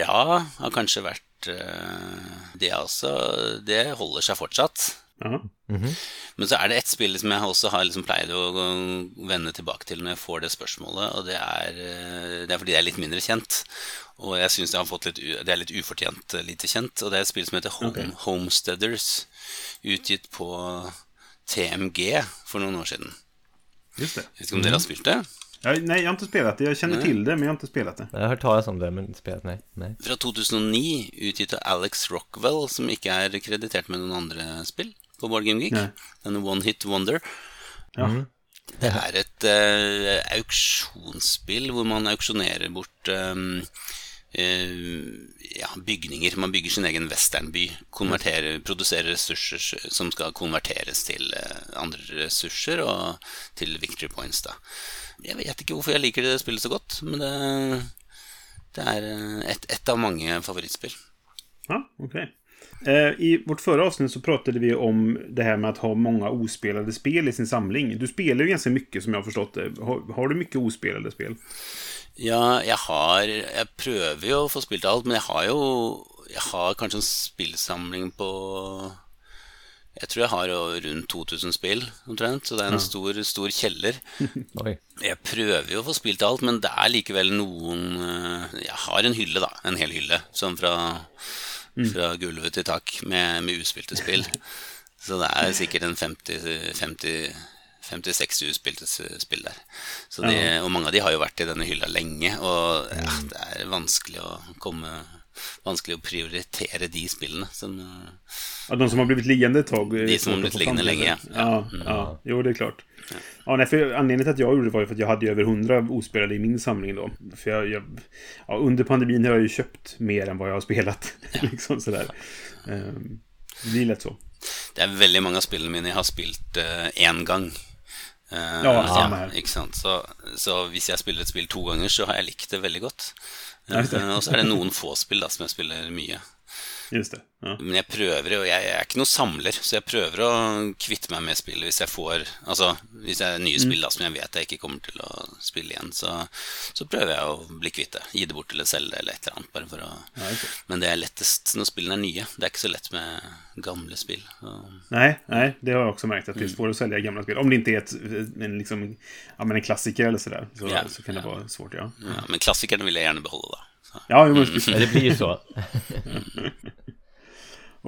S3: Ra har kanskje vært eh, Det også Det holder seg fortsatt.
S1: Ja.
S3: Men så er det ett spill som jeg også har liksom pleid å vende tilbake til når jeg får det spørsmålet, og det er, eh, det er fordi det er litt mindre kjent. Og jeg syns det, har fått litt u- det er litt ufortjent eh, lite kjent. Og det er et spill som heter Home, Homesteaders, utgitt på TMG for noen år siden.
S1: Just det.
S3: Vet ikke om dere har spilt det?
S1: Ja, nej, jag har inte spelat det. Jag känner till det, men jag har inte spelat det.
S2: Jag har hört talas om det men inte spelat, nej. nej.
S3: Fra 2009, utgitt av Alex Rockwell, som ikke er kreditert med noen andre spill på Board Game Geek.
S1: Nei.
S3: Denne One Hit Wonder.
S1: Ja.
S3: Det er et eh, auksjonsspill hvor man auksjonerer bort eh, eh, ja, bygninger. Man bygger sin egen westernby. Produserer ressurser s- som skal konverteres til eh, andre ressurser og til victory points. da. Jeg vet ikke hvorfor jeg liker det spillet så godt, men det, det er ett et av mange favorittspill.
S1: Ja, okej. Eh, I vårt förra avsnitt så pratade vi om det här med att ha många ospelade spel i sin samling. Du spelar ju ganska mycket som jag har förstått det. Har, har du mycket ospelade spel?
S3: Ja, jeg har Jeg prøver jo å få spilt alt, men jeg har jo Jeg har kanskje en spillsamling på Jeg tror jeg har jo rundt 2000 spill, omtrent. Så det er en stor, stor kjeller. Jeg prøver jo å få spilt alt, men det er likevel noen eh, Jeg har en hylle, da. En hel hylle. Sånn fra, fra gulvet til tak med, med uspilte spill. Så det er sikkert en 50 50 50-60 uspilte s- spill der. Så de, og mange av de har jo vært i denne hylla lenge, og ja, det er vanskelig å komme Vanskelig å prioritere de spillene som eh,
S1: Ja, de som har blivit liggande ett tag. eh,
S3: De som har blivit liggande länge,
S1: Ja, ja, ja. Jo, det är klart. Ja, nej, för anledningen till att jag gjorde det var ju för att jag hade över 100 ospelade i min samling då. För jag, jag, ja, under pandemin har jag ju köpt mer än vad jag har spelat. liksom sådär. Ehm, det blir lätt så.
S3: Det veldig mange av spillene mine jeg har én gang. Eh,
S1: Ja, samme her.
S3: ikke sant? Så, så hvis jeg spiller et spill to ganger, så har jeg likt det veldig godt.
S1: Ja,
S3: og så er det noen få spill da, som jeg spiller mye.
S1: Just det. Ja.
S3: Men jeg prøver jo, jeg, jeg er ikke noen samler, så jeg prøver å kvitte meg med spill hvis jeg får Altså hvis det er nye spill da, som jeg vet jeg ikke kommer til å spille igjen, så, så prøver jeg å bli kvitt det. Gi det bort eller selge det eller et eller annet. Bare for å
S1: Ja, ok.
S3: Men det er lettest når spillene er nye. Det er ikke så lett med gamle spill. Og,
S1: Nej, nej, det har jag också märkt att det är svårt att sälja gamla spel. Om det inte är ett, en, liksom, ja, men en klassiker eller sådär. Så,
S3: Ja,
S1: så kan det vara svårt, ja.
S3: ja, men klassikerne vil jeg gjerne beholde, da. Så.
S1: Ja.
S2: Ja, det blir ju så.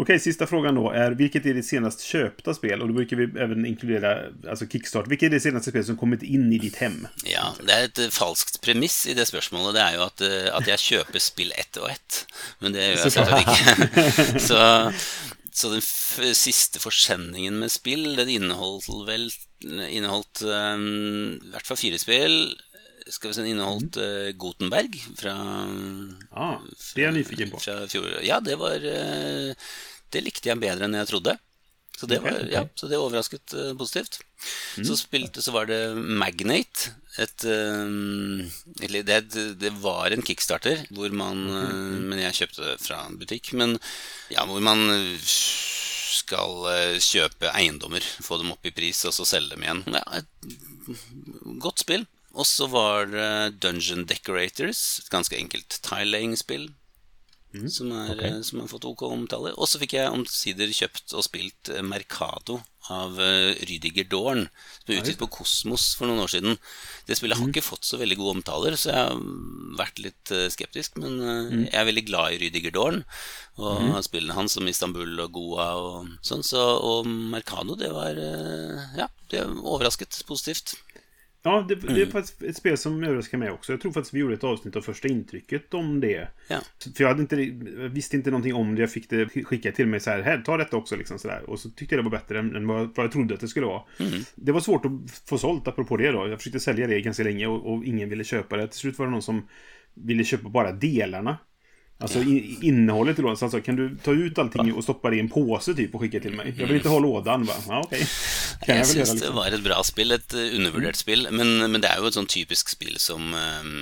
S1: Okej, sista frågan då är vilket är ditt senast köpta spel? Och då brukar vi även inkludera alltså Kickstart. Vilket är det senaste spel som kommit in i ditt hem?
S3: Ja, Det er et eh, falskt premiss i det spørsmålet. Det er jo at, eh, at jeg kjøper spill ett og ett. Men det gjør jeg selvsagt ikke. Så, så den f siste forsendingen med spill, den inneholdt vel Inneholdt eh, i hvert fall fire spill. Skal vi se, den inneholdt eh, Gutenberg fra
S1: Ja, det är jag nyfiken på.
S3: Ja, det var eh, Det likte jeg bedre enn jeg trodde. Så det, var,
S1: Ok, ok.
S3: ja, så det overrasket eh, positivt. Så spilte Så var det Magnate. Et, eller det, det var en kickstarter, hvor man eh, Men jeg kjøpte det fra en butikk. Men ja, hvor man skal kjøpe eiendommer, få dem opp i pris, og så selge dem igjen. Ja, et godt spill. Og så var det Dungeon Decorators, et ganske enkelt tilelaying-spill. som, er, eh, som har fått ok omtale. Og så fikk jeg omsider kjøpt og spilt eh, Mercado av eh, Rydiger Dorn, som ble utgitt på Kosmos for noen år siden. Det spillet har ikke fått så veldig gode omtaler, så jeg har vært litt eh, skeptisk. Men eh, jeg er veldig glad i Rydiger Dorn og spillene hans som Istanbul og Goa og sånn. Så, og Mercado, det var Ja, det overrasket positivt.
S1: Ja, det, det är faktiskt ett spel som överraskar mig också. Jag tror faktiskt vi gjorde ett avsnitt av första intrycket om det.
S3: Ja.
S1: För jag, hade inte, jag visste inte någonting om det. Jag fick det skickat till mig så här. Här, ta detta också. Liksom, så där. Och så tyckte jag det var bättre än, vad, jag trodde att det skulle vara. Det var svårt att få sålt, apropå det då. Jag försökte sälja det ganska länge och, och ingen ville köpa det. Till slut var det någon som ville köpa bara delarna. Alltså innehållet i lådan. Så alltså, kan du ta ut allting och stoppa det i en påse typ och skicka till mig? Jag vill inte ha lådan. Va? Ja, okej. Kan jag göra
S3: syns det var et bra spill, et eh, undervurdert spill. Men, men det er jo et sånn typisk spill som eh,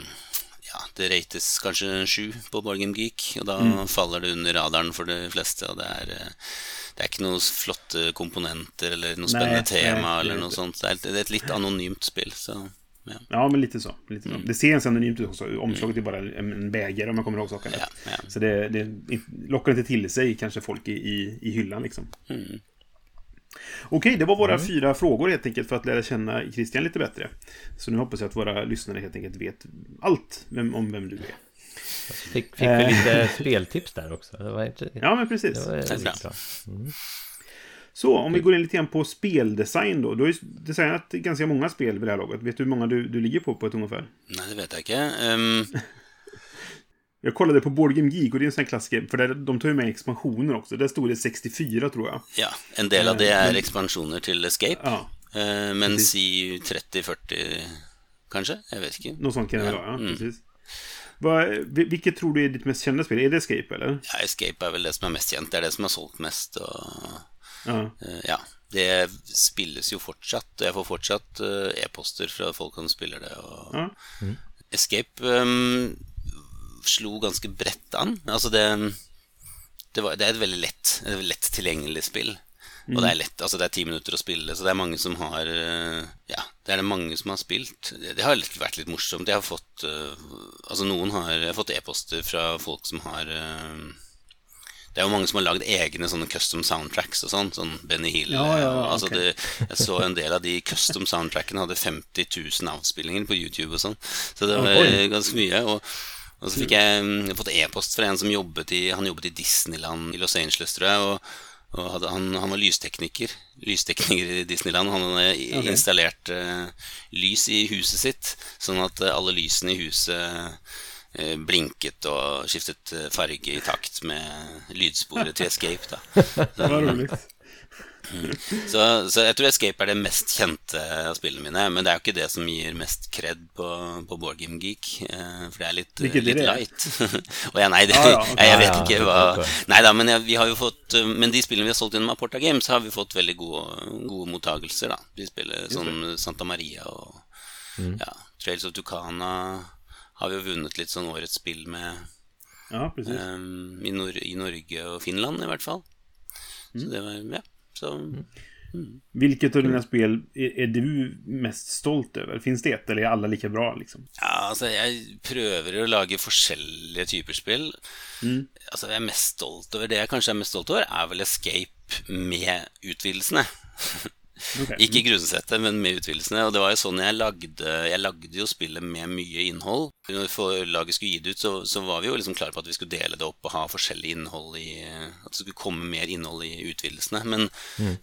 S3: Ja, det rates kanskje sju på Game Geek, og da faller det under radaren for de fleste. Og det er, eh, det er ikke noen flotte komponenter eller spennende
S1: nei,
S3: tema
S1: er
S3: eller
S1: det.
S3: sånt. Det er, et- det er et litt anonymt spill, så ja.
S1: Ja, men lite så. Lite så.
S3: Mm.
S1: Det ser ganska anonymt ut också. Omslaget är bara en, en bägare om man kommer ihåg saken.
S3: Ja, ja.
S1: Så det, det lockar inte till sig kanske folk i, i, i hyllan liksom.
S3: Mm.
S1: Okej, det var våra fyra frågor helt enkelt för att lära känna Christian lite bättre. Så nu hoppas jag att våra lyssnare helt enkelt vet allt vem, om vem du är.
S2: Fick, fick vi lite speltips där också. Det var inte...
S1: Ja, men precis.
S2: Det var
S3: bra.
S2: riktigt bra.
S1: Så, om vi går in lite grann på speldesign då. Du har ju designat ganska många spel vid det här laget. Vet du hur många du, du ligger på på ett ungefär?
S3: Nei, det vet jeg ikke. Um,
S1: Jag kollade på Board Game Geek och det är en sån här klassiker. För där, de tar ju med expansioner också. Där stod det 64 tror jag.
S3: ja, en del av det er ekspansjoner til Escape.
S1: Ja,
S3: eh, mens i 30-40, kanskje? Jeg vet ikke.
S1: något sånt kan det
S3: Ja,
S1: vara. Ja,
S3: mm.
S1: precis. Vil- vilket tror du är ditt mest kända spel? Är det Escape eller?
S3: Ja, Escape er vel det som er mest kjent. Det er det som har solgt mest. Og
S1: Ja.
S3: Eh, Ja, det spilles jo fortsatt, jeg får fortsatt eh, e-poster fra folk som spiller det.
S1: Ja.
S3: Escape ehm, slo ganske bredt an. Altså det, det, var, det er et veldig lett, et lett tilgjengelig spill. Og det er lett, altså det er ti minutter å spille, så det er mange som har eh, Ja, det er det mange som har spilt. Det, har vært litt morsomt. Jeg har fått Altså noen har Jeg har fått e-poster fra folk som har eh, det er jo mange som har lagd egne sånne custom soundtracks og sånn. Sånn Benny Hill.
S1: Ja, ja, ja,
S3: altså
S1: ok.
S3: det, jeg så en del av de custom soundtrackene hadde 50 000 avspillinger på YouTube og sånn. Så det var
S1: Oi.
S3: ganske mye. Og, og så fikk jeg mm, fått e-post fra en som jobbet i Han jobbet i Disneyland i Los Angeles, tror jeg. Og, hadde, han, han var lystekniker. Lystekniker i Disneyland. Han hadde i-
S1: Ok.
S3: installert eh, lys i huset sitt, sånn at eh, alle lysene i huset eh, blinket og skiftet eh, farge i takt med lydsporet til Escape. Da.
S1: Vad roligt.
S3: Så, så jeg tror Escape er det mest kjente av spillene mine. Men det er jo ikke det som gir mest kred på, på Board Game Geek. eh, For det er litt,
S1: Hvilket er
S3: litt
S1: det?
S3: light. Og ja, nei, det,
S1: Ja, ja, ok.
S3: jeg, vet
S2: Ja, ja,
S3: ikke hva. Nei da, men vi har jo fått eh, Men de spillene vi har solgt gjennom Aporta Games, har vi fått veldig gode, gode mottagelser. da De spiller sånn Santa Maria og
S1: Mm.
S3: ja, Trails of Tucana har vi jo vunnet litt sånn årets spill med
S1: Ja, precis.
S3: um, i, Nor i Norge og Finland, i hvert fall.
S1: Mm.
S3: Så det var Ja. Så
S1: Vilket av dina spel är, är du mest stolt över? Finns det ett eller är alla lika bra liksom?
S3: Ja, altså, jeg prøver å lage forskjellige typer spill.
S1: Mm.
S3: Altså, jeg er mest stolt over Det jeg kanskje er mest stolt over, er vel Escape med utvidelsene.
S1: Ok.
S3: Ikke grusesettet, men med utvidelsene. Og det var jo sånn jeg lagde Jeg lagde jo spillet med mye innhold. Når forlaget skulle gi det ut, så, så var vi jo liksom klare på at vi skulle dele det opp og ha forskjellig innhold i At det skulle komme mer innhold i utvidelsene. Men,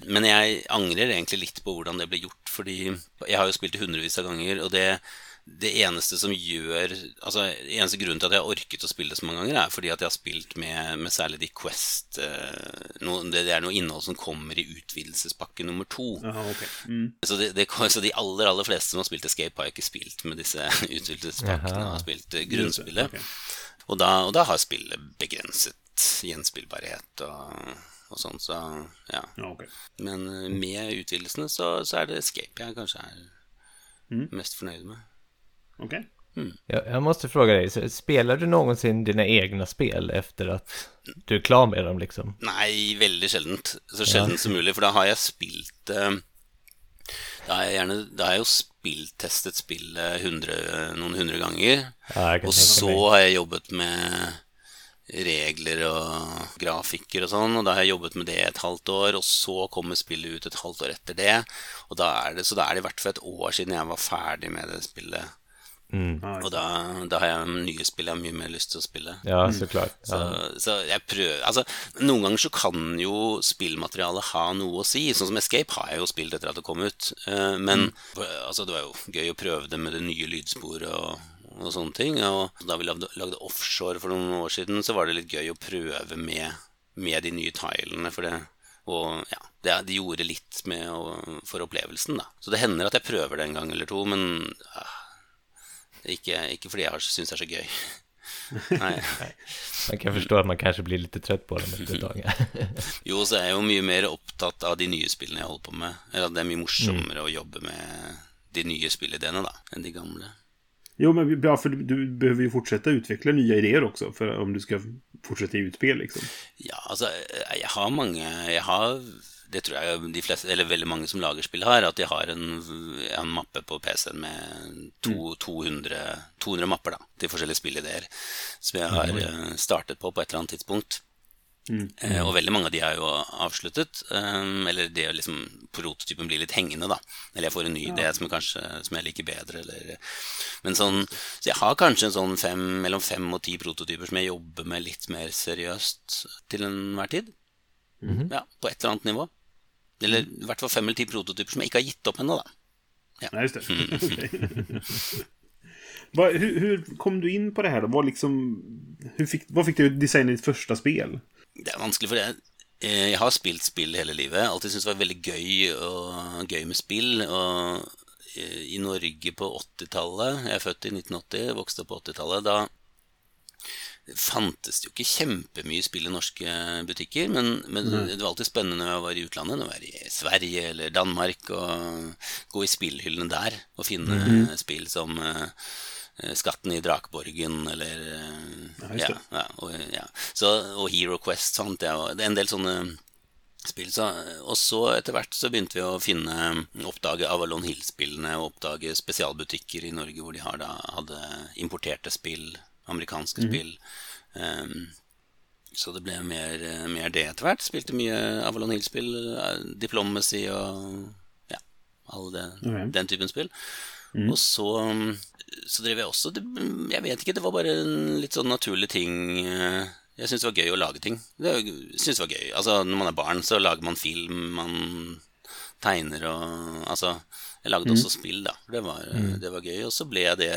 S3: men jeg angrer egentlig litt på hvordan det ble gjort, fordi jeg har jo spilt det hundrevis av ganger, og det det eneste som gjør Altså, eneste grunnen til at jeg har orket å spille det så mange ganger, er fordi at jeg har spilt med, med særlig de Quest eh, noe, det, det er noe innhold som kommer i utvidelsespakke nummer to.
S1: Jaha, okej. Mm.
S3: Så, det, det, så de aller aller fleste som har spilt Escape, har ikke spilt med disse utvidelsespakkene. Har spilt eh, grunnspillet.
S1: Okej.
S3: Og, da, og da har spillet begrenset gjenspillbarhet og, og sånn, så ja.
S1: Okej.
S3: Men eh, med utvidelsene så, så er det Escape jeg kanskje er
S1: Mm.
S3: mest fornøyd med.
S1: Okej.
S2: Jag, jag måste fråga dig, spelar du någonsin dina egna spel efter att du är klar med dem liksom?
S3: Nei, veldig sjeldent. Så sjeldent som mulig, for da har jeg spilt eh, Da har jeg, gjerne, da har jeg jo spilltestet spillet hundre, noen hundre ganger.
S2: Ja, jag
S3: Og så
S2: mig.
S3: har jeg jobbet med regler og grafikker og sånn, og da har jeg jobbet med det et halvt år, og så kommer spillet ut et halvt år etter det, og da er det, så da er det i hvert fall et år siden jeg var ferdig med det spillet. Og da, da har jeg nye spill jeg har mye mer lyst til å spille.
S2: Ja, så klart.
S3: Så,
S2: Ja.
S3: så jeg prøver Altså, noen ganger så kan jo spillmaterialet ha noe å si. Sånn som Escape har jeg jo spilt etter at det kom ut. Eh, Men altså, det var jo gøy å prøve det med det nye lydsporet og, og sånne ting. Og da vi lagde, lagde offshore for noen år siden, så var det litt gøy å prøve med, med de nye tilene. For det og ja, det, de gjorde litt med å, for opplevelsen, da. Så det hender at jeg prøver det en gang eller to, men ah, ikke, ikke fordi jeg syns det er så gøy. Nei.
S2: Man kan förstå att man kanske blir lite trött på dem efter ett tag.
S3: Jo, så er jeg jo mye mer opptatt av de nye spillene jeg holder på med. Eller at det er mye morsommere å jobbe med de nye spillidéene da, enn de gamle.
S1: Jo, men ja, för du, du behöver ju fortsätta utveckla nya idéer också för om du ska fortsätta ge ut spel liksom.
S3: Ja, altså, jeg har mange Jeg har Det tror jeg de fleste, eller veldig mange som lager spill har, at de har en, en mappe på PC-en med to, 200, 200 mapper da, til forskjellige spillideer, som jeg har eh, startet på på et eller annet tidspunkt. Eh, og veldig mange av de er jo avsluttet. eh, eller det liksom prototypen blir litt hengende, da. Eller jeg får en ny idé som, kanskje, som jeg liker bedre. Eller, men sånn, så jeg har kanskje en sånn fem, mellom fem og ti prototyper som jeg jobber med litt mer seriøst til enhver tid. Ja, på et eller annet nivå. Eller i hvert fall fem eller ti prototyper som jeg ikke har gitt opp ennå, da.
S1: Nej, just det. Okej. Vad- hur, hur kom du in på det här då? Vad, liksom, hur fick, vad fick du designa ditt första spel?
S3: Det er vanskelig, for jeg, eh, jeg har spilt spill hele livet. Alltid syntes det var veldig gøy, og, gøy med spill. Og eh, i Norge på 80-tallet Jeg er født i 1980, vokste opp på 80-tallet. Da fantes det jo ikke kjempemye spill i norske butikker, men, men det var alltid spennende når jeg var i utlandet, når jeg var i Sverige eller Danmark, og gå i spillhyllene der og finne spill som eh, Skatten i Drakborgen eller eh,
S1: just
S3: ja,
S1: det.
S3: ja, og, ja. Så, og Hero Quest. Sant? Er, det er en del sånne spill. Så, og så etter hvert så begynte vi å finne oppdage Avalon Hill-spillene og oppdage spesialbutikker i Norge hvor de har da, hadde importerte spill, amerikanske spill. Ehm, så det ble mer, mer det etter hvert. Spilte mye Avalon Hill-spill, eh, Diplomacy og ja, alle det,
S1: Ok.
S3: den typen spill. Og så, så drev jeg også det, Jeg vet ikke, det var bare en litt sånn naturlig ting. eh, Jeg syntes det var gøy å lage ting. Det, synes det var gøy. Altså, når man er barn, så lager man film, man tegner og Altså, jeg lagde også spill, da. Det var, det var gøy. Og så ble jeg det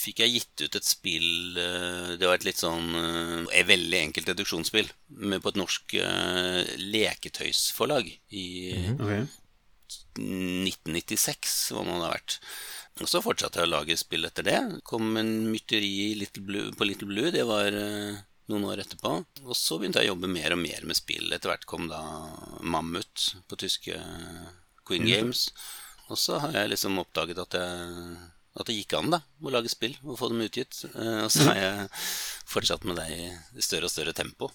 S3: Fikk jeg gitt ut et spill eh, Det var et litt sånn eh, Et veldig enkelt deduksjonsspill på et norsk eh, leketøysforlag i
S1: Okej.
S3: 1996, hva må det ha vært. Og så fortsatte jeg å lage spill etter det. Kom en mytteri i Little Blue, på Little Blue, det var noen år etterpå. Og så begynte jeg å jobbe mer og mer med spill. Etter hvert kom da Mammut på tyske Queen Games. Og så har jeg liksom oppdaget at, jeg, at det gikk an da, å lage spill og få dem utgitt. Eh, Og så har jeg fortsatt med det i større og større tempo.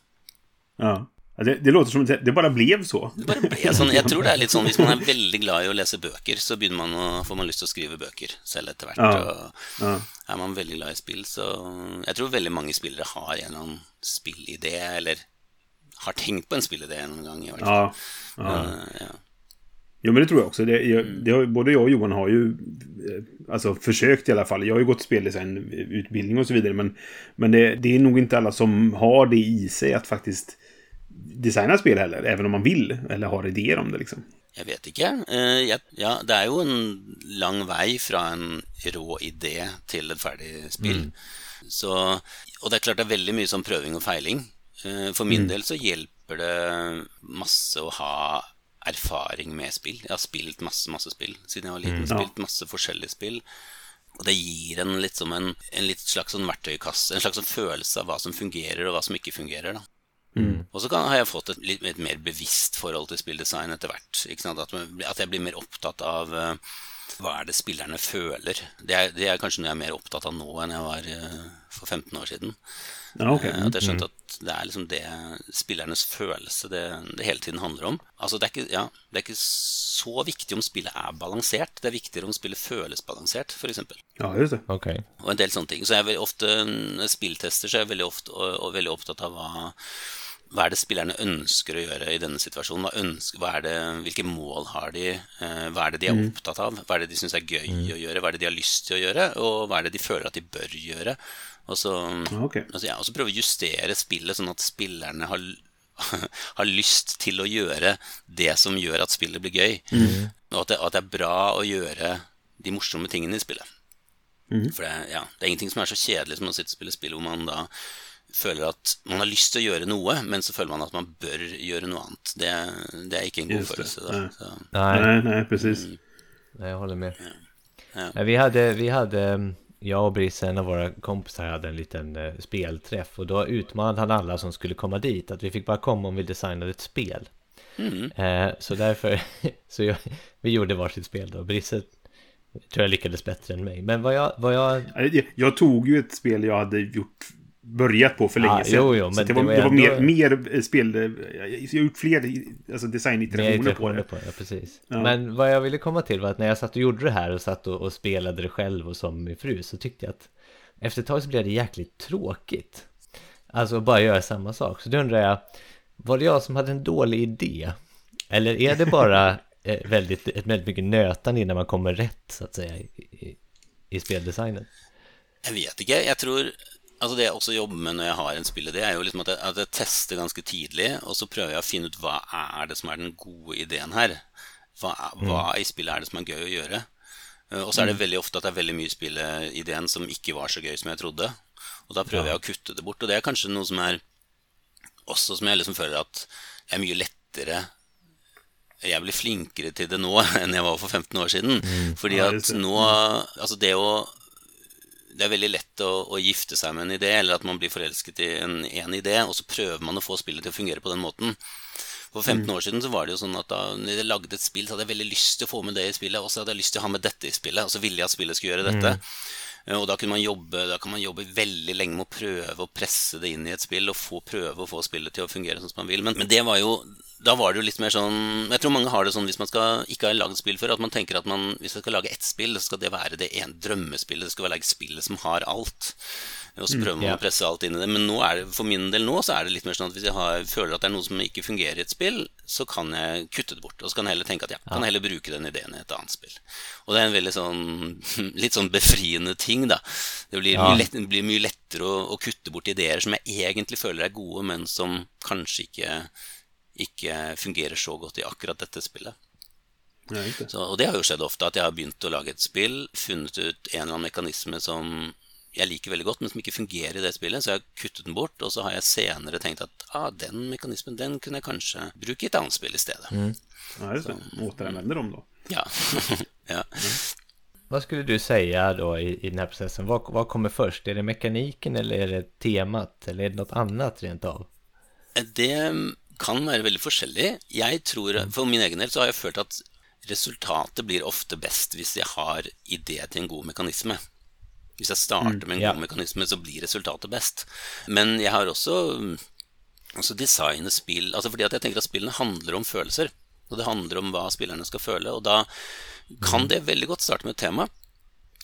S1: Ja. Det, det låter som det, bara blev så.
S3: Det bare ble sånn, jeg tror det er litt sånn Hvis man er veldig glad i å lese bøker, så begynner man å, får man lyst til å skrive bøker selv etter hvert.
S1: Ja. Ja.
S3: er man veldig glad i spill, så Jeg tror veldig mange spillere har en eller annen spillidé, eller har tenkt på en spillidé en gang, i hvert fall.
S1: Ja. ja.
S3: Eh, ja.
S1: Jo, men det tror jag också. Det, jag, det har, både jag och Johan har ju eh, alltså, försökt i alla fall. Jag har ju gått speldesignutbildning och så vidare. Men, men det, det är nog inte alla som har det i sig att faktiskt designa spel heller. Även om man vill eller har idéer om det liksom.
S3: Jeg vet ikke. Eh, ja, det er jo en lang vei fra en rå idé til et ferdig spill. Så, og det er klart det er veldig mye sånn prøving og feiling. Eh, For min del så hjelper det masse å ha erfaring med spill. Jeg har spilt masse, masse spill siden jeg var liten.
S1: Ja.
S3: Spilt masse forskjellige spill. Og det gir en litt som en, en litt slags sånn verktøykasse, en slags sånn følelse av hva som fungerer, og hva som ikke fungerer. da. Og så kan, har jeg fått et litt et mer bevisst forhold til spilldesign etter hvert. Sant? At, at jeg blir mer opptatt av eh, hva er det spillerne føler? Det er, det er kanskje noe jeg er mer opptatt av nå enn jeg var eh, for 15 år siden.
S1: Ja, ok.
S3: Eh, At jeg skjønte at det er liksom det spillernes følelse det, det hele tiden handler om. Altså det er, ikke, ja, det er ikke så viktig om spillet er balansert, det er viktigere om spillet føles balansert, f.eks.
S1: Ja, just det.
S2: Ok.
S3: Og en del sånne ting. Så jeg er veldig ofte, spilltester, så er jeg veldig, ofte, og, og veldig opptatt av hva, hva er det spillerne ønsker å gjøre i denne situasjonen? Hva ønsker, hva er det, hvilke mål har de? Eh, Hva er det de er opptatt av? Hva er det de syns er gøy å gjøre? Hva er det de har lyst til å gjøre? Og hva er det de føler at de bør gjøre? Og så,
S1: Ja, ok.
S3: altså, ja, og så prøve å justere spillet sånn at spillerne har, har lyst til å gjøre det som gjør at spillet blir gøy. Og at det, at det er bra å gjøre de morsomme tingene i spillet. For det, ja, det er ingenting som er så kjedelig som å sitte og spille spill hvor man da føler at man har lyst til å gjøre noe, men så føler man at man bør gjøre noe annet. Det, det er ikke en god
S1: Just
S3: følelse. Da.
S1: ja.
S3: Så,
S2: Nej,
S1: Nej, nej, precis.
S2: nej, jag håller med.
S3: Ja.
S2: Nej, Vi hade, vi hade, jag och Brisse, en av våra kompisar, hade en liten eh, spelträff och då utmanade han alla som skulle komma dit att vi fick bara komma om vi designade ett spel.
S3: mm.
S2: Eh, så därför, så jag, vi gjorde varsitt spel då. Brisse tror jag lyckades bättre än mig. Men vad jag, vad jag
S1: Jag, jag tog ju ett spel jag hade gjort börjat på för länge
S2: Ja,
S1: sedan.
S2: jo, jo,
S1: så
S2: men
S1: det
S2: det
S1: var, det var
S2: ändå-
S1: mer, mer spel... Jag har gjort fler alltså, designiterationer på det.
S2: på ja, precis.
S1: Ja.
S2: Men vad jag ville komma till var att när jag satt och gjorde det här och satt och, och spelade det själv och som min fru så tyckte jag att efter ett tag så blev det jäkligt tråkigt. Alltså att bara göra samma sak. Så då undrar jag, var det jag som hade en dålig idé? Eller är det bara eh, väldigt, ett väldigt mycket nötande innan man kommer rätt så att säga i, i, i speldesignen?
S3: Jeg vet ikke. Jeg tror Altså Det jeg også jobber med når jeg har en spillidé, er jo liksom at jeg, at jeg tester ganske tidlig, og så prøver jeg å finne ut hva er det som er den gode ideen her. Hva, hva i spillet er det som er gøy å gjøre? Og så er det veldig ofte at det er veldig mye i spillideen som ikke var så gøy som jeg trodde. Og da prøver jeg å kutte det bort. Og det er kanskje noe som er også som jeg liksom føler at er mye lettere jeg blir flinkere til det nå enn jeg var for 15 år siden. Fordi
S1: Ja,
S3: at
S1: det.
S3: nå Altså, det å Det er veldig lett å, å gifte seg med en idé, eller at man blir forelsket i en, en idé, og så prøver man å få spillet til å fungere på den måten. For 15 år siden så var det jo sånn at da når jeg lagde et spill, så hadde jeg veldig lyst til å få med det i spillet, og så hadde jeg lyst til å ha med dette i spillet, og så ville jeg at spillet skulle gjøre dette. Eh, Og da, kunne man jobbe, da kan man jobbe veldig lenge med å prøve å presse det inn i et spill, og få, prøve å få spillet til å fungere sånn som man vil. Men, men det var jo da var det jo litt mer sånn Jeg tror mange har det sånn hvis man skal, ikke har lagd spill før, at man tenker at man, hvis man skal lage ett spill, så skal det være det ene drømmespillet. Det skal være spillet som har alt. Og så prøver man
S2: ja.
S3: å presse alt inn i det. Men nå er det, for min del nå så er det litt mer sånn at hvis jeg har, føler at det er noe som ikke fungerer i et spill, så kan jeg kutte det bort. Og så kan jeg heller tenke at jeg kan heller bruke den ideen i et annet spill. Og det er en veldig sånn litt sånn befriende ting, da. Det blir,
S2: Ja.
S3: blir mye lettere å, å kutte bort ideer som jeg egentlig føler er gode, men som kanskje ikke, ikke fungerer så godt i akkurat dette spillet.
S1: Ja, just det.
S3: Så, og det har jo skjedd ofte, at jeg har begynt å lage et spill, funnet ut en eller annen mekanisme som jeg liker veldig godt, men som ikke fungerer i det spillet, så jeg har kuttet den bort, og så har jeg senere tenkt at ah, den mekanismen den kunne jeg kanskje bruke i et annet spill i stedet.
S1: Ja, just det. Återanvänder dem då.
S3: Ja. ja.
S2: Vad skulle du säga då i, i den här processen? Vad, vad kommer först? Är det mekaniken eller är det temat? Eller är det något annat rent av?
S3: Det kan være veldig forskjellig. Jeg tror, For min egen del så har jeg følt at resultatet blir ofte best hvis jeg har idé til en god mekanisme. Hvis jeg starter med en god mekanisme, så blir resultatet best. Men jeg har også altså designet spill altså Fordi at jeg tenker at spillene handler om følelser. Og det handler om hva spillerne skal føle. Og da kan det veldig godt starte med et tema.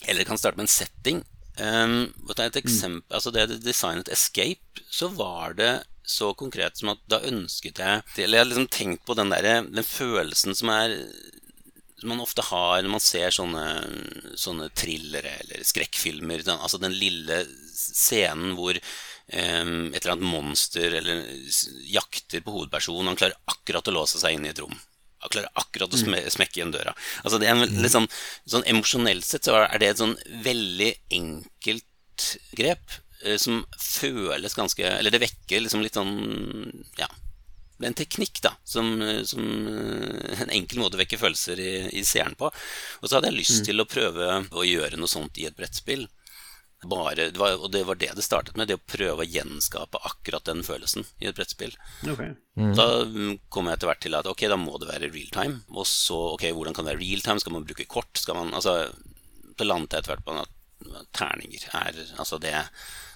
S3: Eller det kan starte med en setting. Um, et eksempel, altså Det jeg designet Escape, så var det så konkret som at da ønsket jeg Eller jeg har liksom tenkt på den, der, den følelsen som er som man ofte har når man ser sånne, sånne thrillere eller skrekkfilmer. sånn, Altså den lille scenen hvor em, et eller annet monster eller jakter på hovedpersonen. Han klarer akkurat å låse seg inn i et rom. Han klarer akkurat å sme smekke igjen døra. Altså det er en, vel- litt sånn, sånn Emosjonelt sett så er det et sånn veldig enkelt grep eh, som føles ganske Eller det vekker liksom litt sånn Ja en teknikk da, som, som eh, en enkel måte å vekke følelser i, i seeren på. Og så hadde jeg lyst til å prøve å gjøre noe sånt i et brettspill. Bare, det var, og det var det det startet med, det å prøve å gjenskape akkurat den følelsen i et brettspill.
S1: Ok.
S3: Da mm, kom jeg etter hvert til at ok, da må det være real time. Og så, ok, hvordan kan det være real time? Skal man bruke kort? Skal man, altså, Da landet jeg etter hvert på at terninger er Altså, det,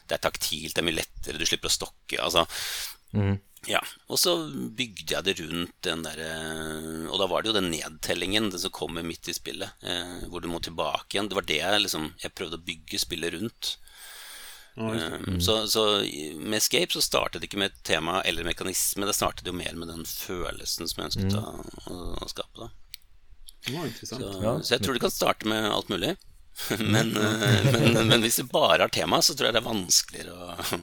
S3: det er taktilt, det er mye lettere, du slipper å stokke. Altså, ja, Og så bygde jeg det rundt den derre Og da var det jo den nedtellingen, den som kommer midt i spillet, eh, hvor du må tilbake igjen. Det var det jeg liksom Jeg prøvde å bygge spillet rundt. Um, så, så med Escape så startet det ikke med et tema eller mekanisme, det startet jo mer med den følelsen som jeg ønsket å, å, å skape. så,
S2: Ja.
S3: så jeg tror det kan starte med alt mulig. Men, eh, men, men hvis det bare har tema, så tror jeg det er vanskeligere å,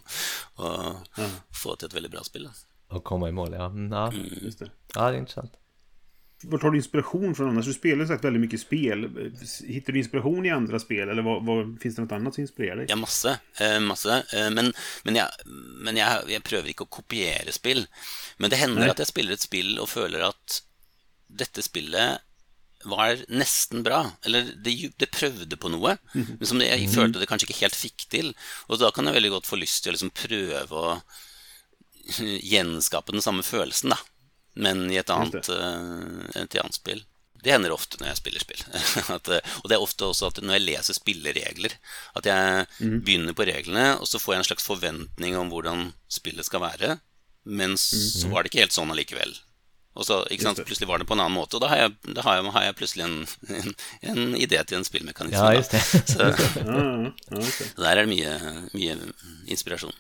S3: å få til et veldig bra spill. da.
S2: Att komma i mål, ja. Mm, ja.
S1: Just det.
S2: Ja, det är intressant.
S1: Var tar du inspiration från annars? Du spelar ju sagt väldigt mycket spel. Hittar du inspiration i andra spel? Eller vad, vad, finns det något annat som inspirerar dig?
S3: Ja, masse. Eh, masse. Eh, men men, jeg, men jeg, jeg prøver ikke å kopiere spill. Men det hender
S1: Nei.
S3: at jeg spiller et spill og føler at dette spillet var nesten bra. Eller det, ju- det prøvde på noe, men som det, jeg følte det kanskje ikke helt fikk til. Og da kan jeg veldig godt få til å liksom prøve å gjenskape den samme følelsen, da. Men i et annet, eh, et annet spill. Det hender ofte når jeg spiller spill. at, eh, og det er ofte også at når jeg leser spilleregler, at jeg begynner på reglene, og så får jeg en slags forventning om hvordan spillet skal være, men så var det ikke helt sånn allikevel. Og så. Plutselig var det på en annen måte, og da har jeg, da har jeg, har jeg plutselig en, en, en idé til en spillmekanisme.
S2: Ja.
S3: Så, så der er det mye, mye inspirasjon.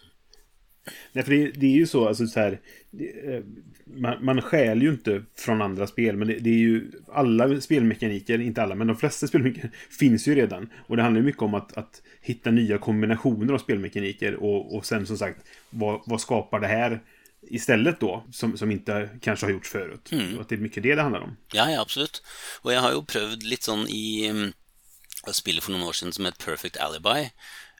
S1: Nej, för det, det är ju så, alltså så här, det, eh, man, man stjäl ju inte från andra spel, men det, det är ju alla spelmekaniker, inte alla, men de flesta spelmekaniker finns ju redan. Och det handlar ju mycket om att, att hitta nya kombinationer av spelmekaniker och, och sen som sagt, vad, vad skapar det här istället då, som, som inte kanske har gjorts förut. Och att det är mycket det det handlar om.
S3: Ja, ja, absolutt. Og jeg har jo prøvd litt sånn i um, å spille for noen år siden som het Perfect Alibi.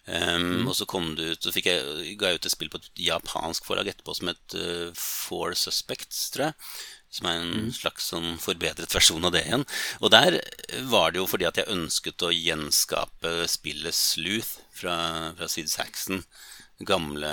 S3: Um, Og så kom det ut, så fikk jeg, ga jeg ut et spill på et japansk forlag etterpå som het uh, Four Suspects, tror jeg. Som er en slags sånn forbedret versjon av det igjen. Og der var det jo fordi at jeg ønsket å gjenskape spillet Sleuth fra, fra Sid Saxon gamle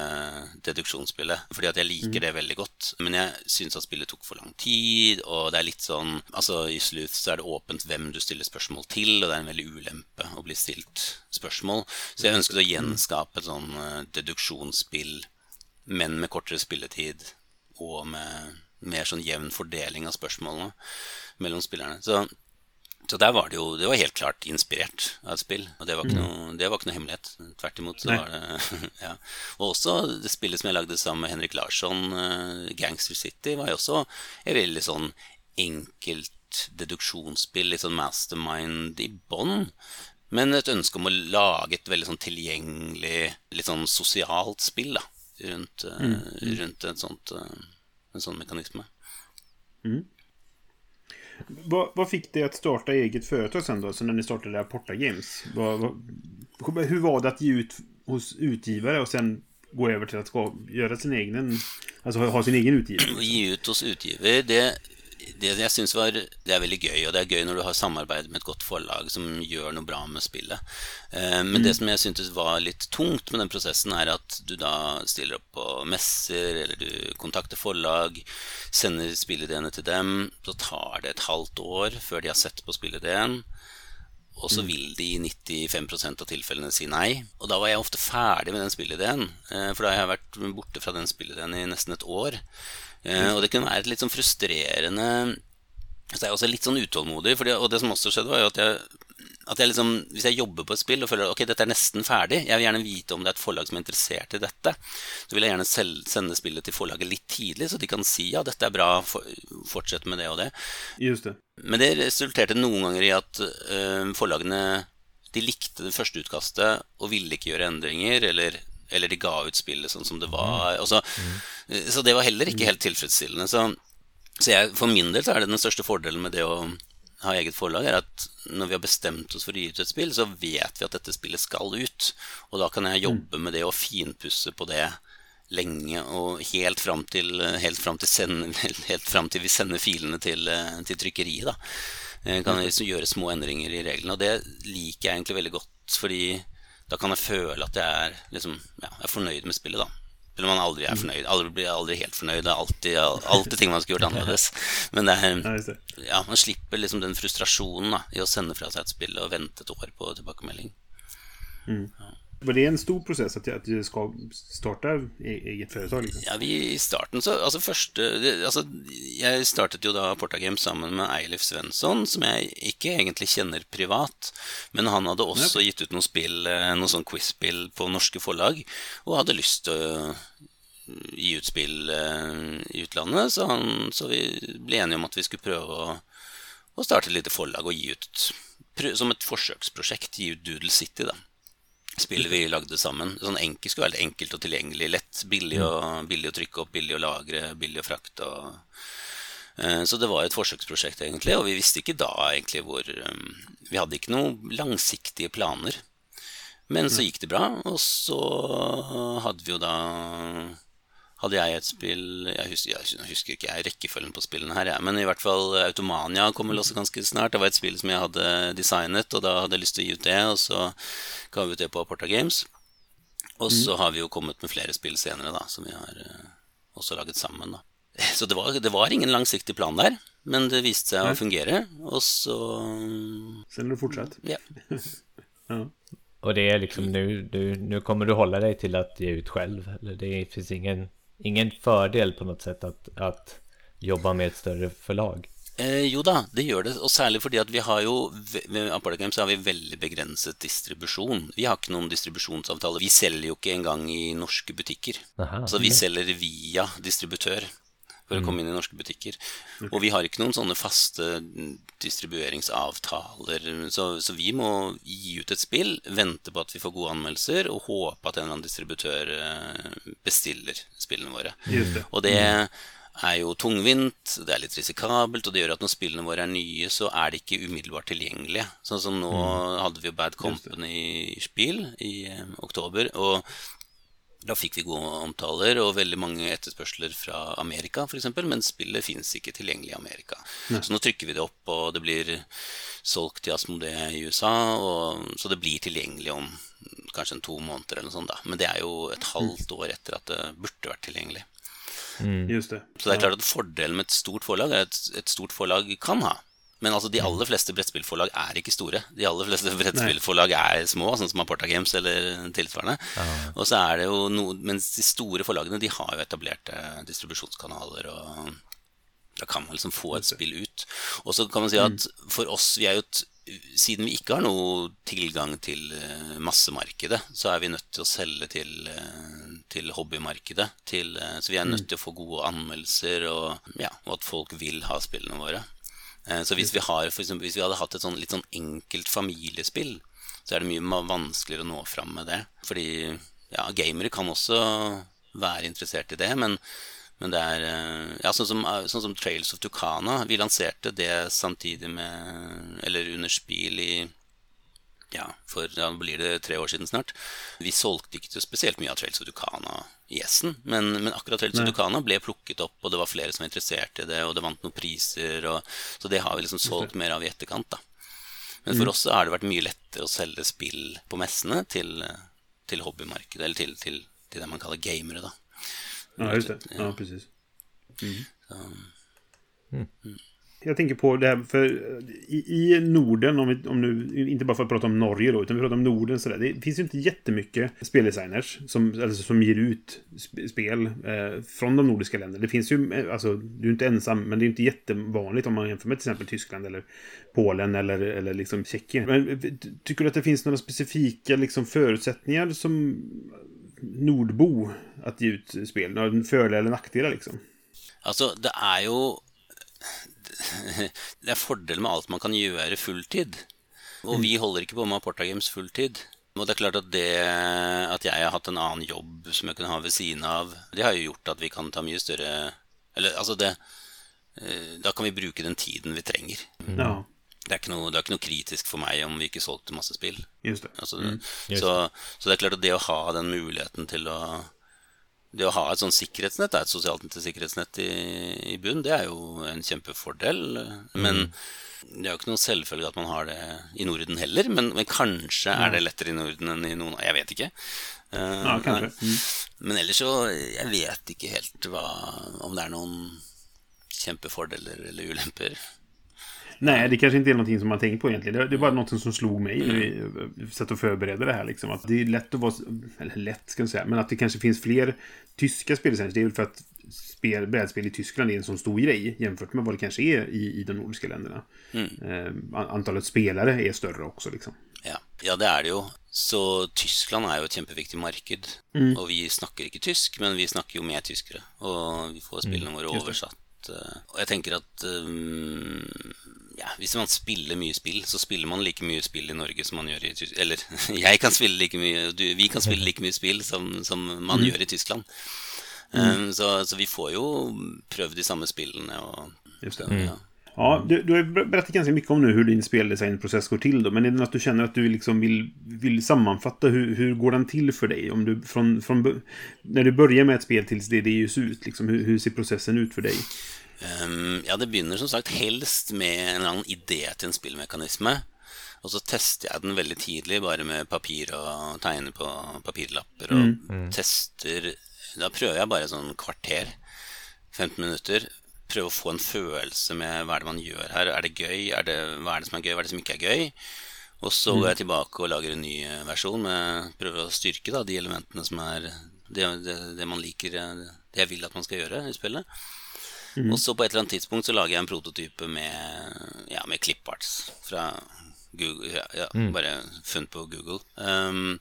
S3: deduksjonsspillet. Fordi at jeg liker det veldig godt. Men jeg syns at spillet tok for lang tid, og det er litt sånn Altså, i Sleuth så er det åpent hvem du stiller spørsmål til, og det er en veldig ulempe å bli stilt spørsmål. Så jeg ønsket å gjenskape et sånn eh, deduksjonsspill, men med kortere spilletid, og med mer sånn jevn fordeling av spørsmålene mellom spillerne. Så så der var det jo Det var helt klart inspirert av et spill. Og det var ikke, noe, det var ikke noe hemmelighet. Tvert imot. så
S1: Nei.
S3: var det ja. Og også det spillet som jeg lagde sammen med Henrik Larsson, eh, Gangster City, var jo også et veldig sånn enkelt deduksjonsspill, litt sånn mastermind i bånn. Men et ønske om å lage et veldig sånn tilgjengelig, litt sånn sosialt spill da, rundt, eh, rundt sånt, eh, en sånn mekanisme.
S1: Vad, vad fick dig att starta eget företag sen då? Sen när ni startade Porta Games? Vad, vad, hur var det att ge ut hos utgivare och sen gå över till att ska, göra sin egen... Alltså ha, sin egen utgivare?
S3: Ge ut hos utgivare, det, det jeg syns var Det er veldig gøy, og det er gøy når du har samarbeid med et godt forlag som gjør noe bra med spillet. Eh, men det som jeg syntes var litt tungt med den prosessen, er at du da stiller opp på messer, eller du kontakter forlag, sender spillideene til dem, så tar det et halvt år før de har sett på spillideen. Og så vil de i 95% av tilfellene si nei. Og da var jeg ofte ferdig med den spillideen. eh, For da har jeg vært borte fra den spillideen i nesten et år. Eh, Og det kunne være et litt sånn frustrerende Så jeg er også litt sånn utålmodig. Det, og det som også skjedde, var jo at jeg, at jeg liksom Hvis jeg jobber på et spill og føler at ok, dette er nesten ferdig, jeg vil gjerne vite om det er et forlag som er interessert i dette, så vil jeg gjerne sende spillet til forlaget litt tidlig, så de kan si ja, dette er bra, for, fortsett med det og det.
S1: Just det.
S3: Men det resulterte noen ganger i at øh, forlagene de likte det første utkastet og ville ikke gjøre endringer, eller, eller de ga ut spillet sånn som det var. Og så, øh, så det var heller ikke helt tilfredsstillende. Så, så jeg, for min del så er det den største fordelen med det å ha eget forlag, er at når vi har bestemt oss for å gi ut et spill, så vet vi at dette spillet skal ut. Og da kan jeg jobbe med det og finpusse på det lenge og helt fram til, helt fram til, send, helt fram til vi sender filene til, eh, til trykkeriet. da. Eh, Kan liksom gjøre små endringer i reglene, og det liker jeg egentlig veldig godt. Fordi da kan jeg føle at jeg er, liksom, ja, er fornøyd med spillet, da. Om man aldri er fornøyd. Aldri blir aldri helt fornøyd. Det er alltid, alltid ting man skulle gjort annerledes. Men det er,
S1: Ja,
S3: man slipper liksom den frustrasjonen da, i å sende fra seg et spill og vente et år på tilbakemelding.
S1: Var det en stor process att, att du ska starta e- eget företag? Liksom?
S3: Ja, vi I starten så Altså første det, altså, Jeg startet jo da Porta Games sammen med Eilif Svensson, som jeg ikke egentlig kjenner privat. Men han hadde også gitt ut noen spill, eh, noen sånn quiz-spill på norske forlag, og hadde lyst til å gi ut eh, i utlandet. Så, han, så vi ble enige om at vi skulle å starte et lite forlag og gi ut Som et forsøksprosjekt gi ut Doodle City, da spillet vi lagde sammen. Sånn enkelt skulle være enkelt og tilgjengelig. Lett, billig å, billig å trykke opp, billig å lagre, billig å frakte. Og, eh, så det var et forsøksprosjekt, egentlig. Og vi visste ikke da egentlig hvor eh, Vi hadde ikke noen langsiktige planer. Men så gikk det bra, og så hadde vi jo da hadde jeg et spill Jeg husker, jeg husker ikke jeg rekkefølgen på spillene her, jeg. Men i hvert fall Automania kom vel også ganske snart. Det var et spill som jeg hadde designet, og da hadde jeg lyst til å gi ut det. Og så ga vi ut det på Porta Games. Og så har vi jo kommet med flere spill senere, da, som vi har eh, også laget sammen. da. Så det var, det var ingen langsiktig plan der, men det viste seg å fungere. Og så
S1: Sen har du fortsatt?
S3: Ja.
S1: Ja.
S2: Och det är liksom nu, nu, nu kommer du hålla dig till att ge ut själv. Eller det finns ingen, ingen fördel på något sätt att, att jobba med ett större förlag.
S3: Eh, jo da, det gjør det. Og særlig fordi at vi har jo ve- Med Apollo Games har vi veldig begrenset distribusjon. Vi har ikke noen distribusjonsavtale. Vi selger jo ikke engang i norske butikker.
S2: Aha,
S3: Så vi selger via distributør for å komme inn i norske butikker. Og vi har ikke noen sånne faste distribueringsavtaler. Så, så vi må gi ut et spill, vente på at vi får gode anmeldelser, og håpe at en eller annen distributør eh, bestiller spillene våre.
S1: Det.
S3: Og det er jo tungvint, det er litt risikabelt, og det gjør at når spillene våre er nye, så er de ikke umiddelbart tilgjengelige. Sånn som nå hadde vi jo Bad Company i spill i eh, oktober, og da fikk vi gode omtaler og veldig mange etterspørsler fra Amerika f.eks., men spillet fins ikke tilgjengelig i Amerika. Så nå trykker vi det opp, og det blir solgt til Asmodee i USA, og, så det blir tilgjengelig om kanskje en to måneder eller noe sånt. da. Men det er jo et halvt år etter at det burde vært tilgjengelig.
S1: Just det.
S3: Så det er klart at fordelen med et stort forlag er at et stort forlag kan ha. Men altså, de aller fleste brettspillforlag er ikke store. De aller fleste brettspillforlag er små, sånn som Aporta Games eller tilsvarende. Og så er det jo noe, Mens de store forlagene de har jo etablerte distribusjonskanaler, og da kan man liksom få et spill ut. Og så kan man si at for oss, vi er jo et siden vi ikke har noe tilgang til eh, massemarkedet, så er vi nødt til å selge til, eh, til hobbymarkedet. Til, eh, så vi er nødt til å få gode anmeldelser, og, ja, og at folk vil ha spillene våre. Eh, Så hvis vi, har, for eksempel, hvis vi hadde hatt et sånn, litt sånn enkelt familiespill, så er det mye vanskeligere å nå fram med det. Fordi ja, gamere kan også være interessert i det, men, men det er eh, ja, sånn, som, eh, sånn som Trails of Tucana. Vi lanserte det samtidig med Eller under spill i ja, for ja, blir det tre år siden snart. Vi solgte ikke så spesielt mye av Trails of Tucana i Essen, men, men akkurat Trails of Tucana ble plukket opp, og det var flere som var interessert i det, og det vant noen priser, og, så det har vi liksom solgt mer av i etterkant. da. Men for oss så har det vært mye lettere å selge spill på messene til, til hobbymarkedet, eller til, til, til det man kaller gamere, da.
S1: Ja, just det. Ja, precis. Mm. Jag tänker på det här, för eh, i, i Norden, om, vi, om nu, inte bara för att prata om Norge då, utan vi pratar om Norden sådär. Det finns ju inte jättemycket speldesigners som, alltså, som ger ut spel eh, från de nordiska länderna. Det finns ju, eh, alltså, du är inte ensam, men det är inte jättevanligt om man jämför med till exempel Tyskland eller Polen eller, eller liksom Tjeckien. Men eh, tycker du att det finns några specifika liksom, förutsättningar som nordbo att ge ut spel? Några fördelar eller nackdelar liksom?
S3: Alltså, det är ju... Det er fordel med alt man kan gjøre fulltid. Og vi holder ikke på med Porta Games fulltid. Og det er klart at det at jeg har hatt en annen jobb som jeg kunne ha ved siden av, det har jo gjort at vi kan ta mye større Eller altså, det eh, Da kan vi bruke den tiden vi trenger.
S1: Ja,
S3: Det er ikke noe, det er ikke noe kritisk for meg om vi ikke solgte masse spill.
S1: just det.
S3: Altså, så, så det er klart at det å ha den muligheten til å det å ha et sånn sikkerhetsnett, et sosialt sikkerhetsnett i, i bunn, det er jo en kjempefordel. Men det er jo ikke noen selvfølge at man har det i Norden heller. Men, men kanskje er det lettere i Norden enn i noen Jeg vet ikke. Eh,
S1: Ja,
S3: men, men ellers så Jeg vet ikke helt hva, om det er noen kjempefordeler eller ulemper.
S1: Nej, det kanske inte är någonting som man tänkt på egentligen. Det, det är bara något som slog mig när vi eh, satt och förberedde det här. Liksom. Att det är lätt att vara... Eller lätt ska jag säga. Men att det kanske finns fler tyska spellicenser. Det är väl för att spel, brädspel i Tyskland är en sån stor grej jämfört med vad det kanske är i, i de nordiska länderna. Eh, an- antalet spelare är större också. Liksom.
S3: Ja. ja, det er det jo. Så Tyskland er jo et kjempeviktig marked. Og vi snakker ikke tysk, men vi snakker jo med tyskere. Og vi får spillene våre oversatt. eh, Og jeg tenker at um, ja, hvis man spiller mye spill, så spiller man like mye spill i Norge som man gjør i Tyskland. Eller jeg kan spille like mye, du, vi kan spille like mye spill som, som man gjør i Tyskland. Um, så, så vi får jo prøvd de samme spillene og
S1: Just det.
S3: ja.
S1: Ja, du, du har berättat ganska mycket om nu hur din speldesignprocess går till då. Men är det något du känner att du liksom vill, vill sammanfatta? Hur, hur går den till för dig? Om du, från, från, när du börjar med ett spel tills det, det ges ut, liksom, hur, hur ser processen ut för dig?
S3: Ehm, ja, det begynner som sagt helst med en eller annen idé til en spillmekanisme. Og så tester jeg den veldig tidlig, bare med papir og tegner på papirlapper. Og tester Da prøver jeg bare sånn kvarter, 15 minutter. Prøve å få en følelse med hva er det man gjør her. Er det gøy? Er det, hva er det som er gøy? Hva er det som ikke er gøy? Og så går jeg tilbake og lager en ny eh, versjon. Med, prøver å styrke da, de elementene som er det, det, det man liker, eh, det jeg vil at man skal gjøre i spillet. Og så på et eller annet tidspunkt så lager jeg en prototype med, ja, med cliparts fra Google. Ja, ja, Bare funnet på Google. Um,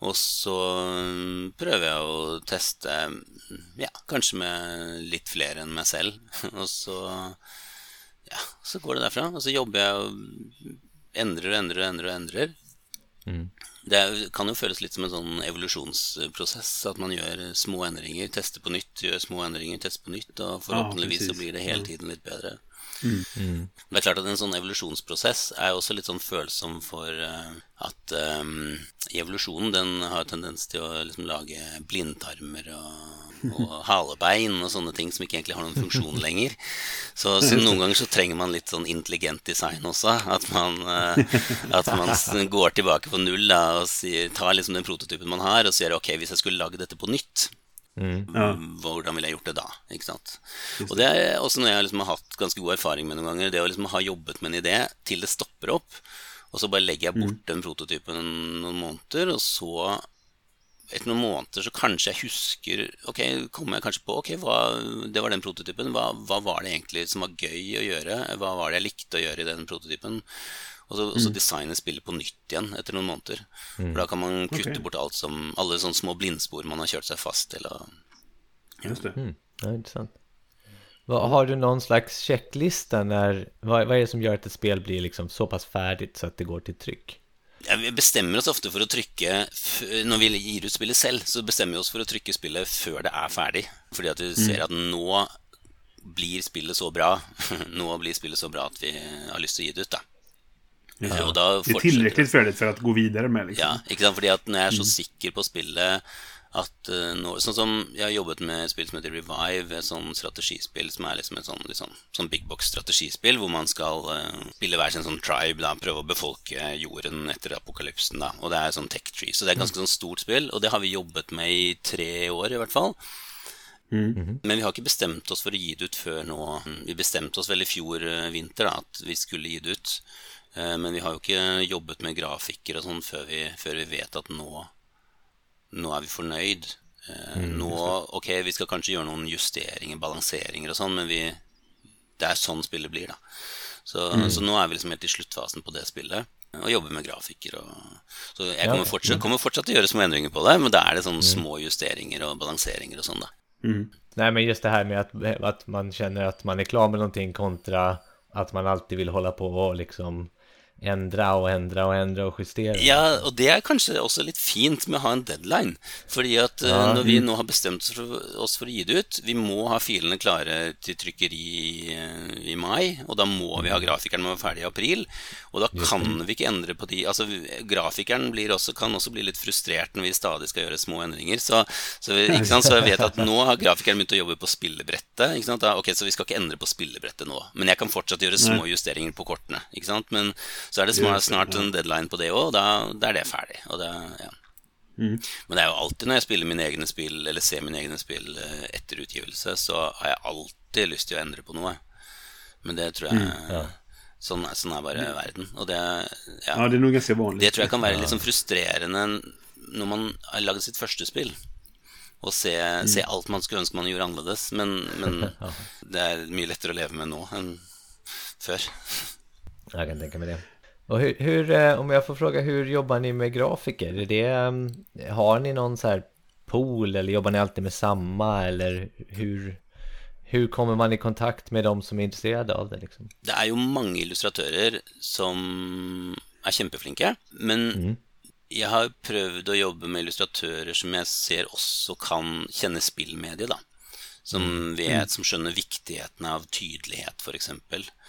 S3: Og så um, prøver jeg å teste, ja, kanskje med litt flere enn meg selv. Og så, ja, så går det derfra. Og så jobber jeg og endrer og endrer og endrer. og endrer. Det er, kan jo føles litt som en sånn evolusjonsprosess. At man gjør små endringer, tester på nytt, gjør små endringer, tester på nytt. Og forhåpentligvis så blir det hele tiden litt bedre. Det er klart at En sånn evolusjonsprosess er også litt sånn følsom for eh, at eh, i evolusjonen den har tendens til å liksom lage blindtarmer og, og halebein og sånne ting som ikke egentlig har noen funksjon lenger. Så, så noen ganger så trenger man litt sånn intelligent design også. At man, eh, at man går tilbake på null da, og sier, tar liksom den prototypen man har, og sier ok, hvis jeg skulle lage dette på nytt,
S1: Ja.
S3: hvordan ville jeg gjort det da? Ikke sant? Og det er også noe jeg liksom har hatt ganske god erfaring med noen ganger. Det å liksom ha jobbet med en idé til det stopper opp, og så bare legger jeg bort den prototypen noen måneder, og så etter noen måneder så kanskje jeg husker Ok, kommer jeg kanskje på Ok, hva, det var den prototypen. Hva, hva var det egentlig som var gøy å gjøre? Hva var det jeg likte å gjøre i den prototypen? Og så, så designe spillet på nytt igjen etter noen måneder. For da kan man kutte
S1: Ok.
S3: bort alt som alle sånne små blindspor man har kjørt seg fast til.
S1: Just det.
S2: Ja, intressant. Vad, har du någon slags checklista när, vad, vad är det som gör att ett spel blir liksom så pass färdigt så att det går till tryck?
S3: Ja, vi bestemmer oss ofte for å trykke f- Når vi gir ut spillet selv, så bestemmer vi oss for å trykke spillet før det er ferdig. Fordi at vi ser at nå blir spillet så bra Nå blir spillet så bra at vi har til å gi det ut, da. Og da
S1: Det är
S3: fortsetter
S1: tillräckligt färdigt för att gå vidare med. Liksom.
S3: Ja, ikke sant? Fordi at når jeg er så sikker på spillet at eh, nå, Sånn som jeg har jobbet med et spill som heter Revive, et sånn strategispill som er liksom et sånn, liksom, sånn big box-strategispill, hvor man skal eh, spille hver sin sånn tribe, da, prøve å befolke jorden etter apokalypsen. da, Og det er sånn tech tree. Så det er et ganske sånn stort spill, og det har vi jobbet med i tre år, i hvert fall. Men vi har ikke bestemt oss for å gi det ut før nå. Vi bestemte oss vel i fjor eh, vinter da, at vi skulle gi det ut. Eh, Men vi har jo ikke jobbet med grafikker og sånn før vi, før vi vet at nå, nå er vi fornøyd. Eh, Nå, ok, vi skal kanskje gjøre noen justeringer, balanseringer og sånn, men vi, det er sånn spillet blir, da. Så, så nå er vi liksom helt i sluttfasen på det spillet. Og jobber med grafikker og Så jeg kommer fortsatt, kommer fortsatt til å gjøre små endringer på det, men da er det sånne små justeringer og balanseringer og sånn, da.
S2: Nej, men just det här med att, att man känner att man är klar med någonting kontra att man alltid vill hålla på och liksom ändra och ändra och ändra och justera.
S3: Ja, og det er kanskje også litt fint med å ha en deadline. Fordi at eh,
S2: Ja.
S3: når vi nå har bestemt oss for å gi det ut Vi må ha filene klare til trykkeri i, eh, i mai, og da må vi ha grafikeren må være ferdig i april. Og da kan vi ikke endre på de Altså, grafikeren blir også, kan også bli litt frustrert når vi stadig skal gjøre små endringer. Så, så, sant? så jeg vet at nå har grafikeren begynt å jobbe på spillebrettet. Ikke sant? Da, ok, Så vi skal ikke endre på spillebrettet nå. Men jeg kan fortsatt gjøre små justeringer på sant? Men så er det snart, snart en deadline på det òg, og da, da er det ferdig. Det, ja. Men det er jo alltid når jeg spiller mine egne spill, eller ser mine egne spill eh, etter utgivelse, så har jeg alltid lyst til å endre på noe. Men det tror jeg sånn, er- sånn er bare verden. Og det, ja,
S1: Ja, det är nog ganska vanligt.
S3: det tror jeg kan være litt sånn frustrerende når man har laget sitt første spill. Og se, se alt man skulle ønske man gjorde annerledes. Men, men det er mye lettere å leve med nå enn før.
S2: Jag kan tänka mig det. Och hur, hur, eh, om jag får fråga, hur jobbar ni med grafiker? Är det, eh, har ni någon så här pool eller jobbar ni alltid med samma eller hur, hur kommer man i kontakt med de som är intresserade av det liksom?
S3: Det er jo mange illustratører som er kjempeflinke, men jeg har prøvd å jobbe med illustratører som jeg ser også kan kjenne spillmediet, da. Som vet, som skjønner viktigheten av tydelighet, f.eks.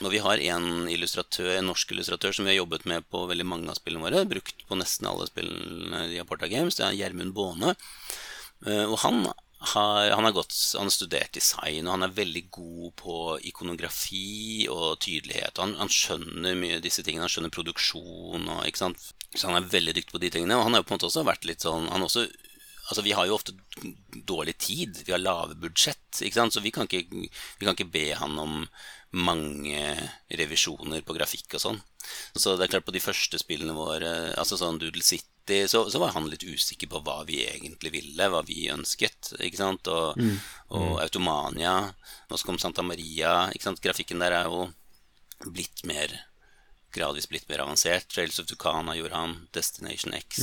S3: Og vi har en illustratør, en norsk illustratør som vi har jobbet med på veldig mange av spillene våre, brukt på nesten alle spillene i Aporta Games, det er Gjermund Baane. Eh, Og han har, han har gått, han har studert design, og han er veldig god på ikonografi og tydelighet. Og han, han skjønner mye av disse tingene, han skjønner produksjon og ikke sant. Så han er veldig dyktig på de tingene. Og han har jo på en måte også vært litt sånn Han har også Altså, vi har jo ofte dårlig tid. Vi har lave budsjett, ikke sant. Så vi kan ikke, vi kan ikke be han om mange revisjoner på grafikk og sånn. Så det er klart, på de første spillene våre, altså sånn Doodle City, så, så var han litt usikker på hva vi egentlig ville, hva vi ønsket, ikke sant. Og, og Automania, nå så kom Santa Maria, ikke sant. Grafikken der er jo blitt mer gradvis blitt mer avansert. Trails of Tucana gjorde han, Destination X.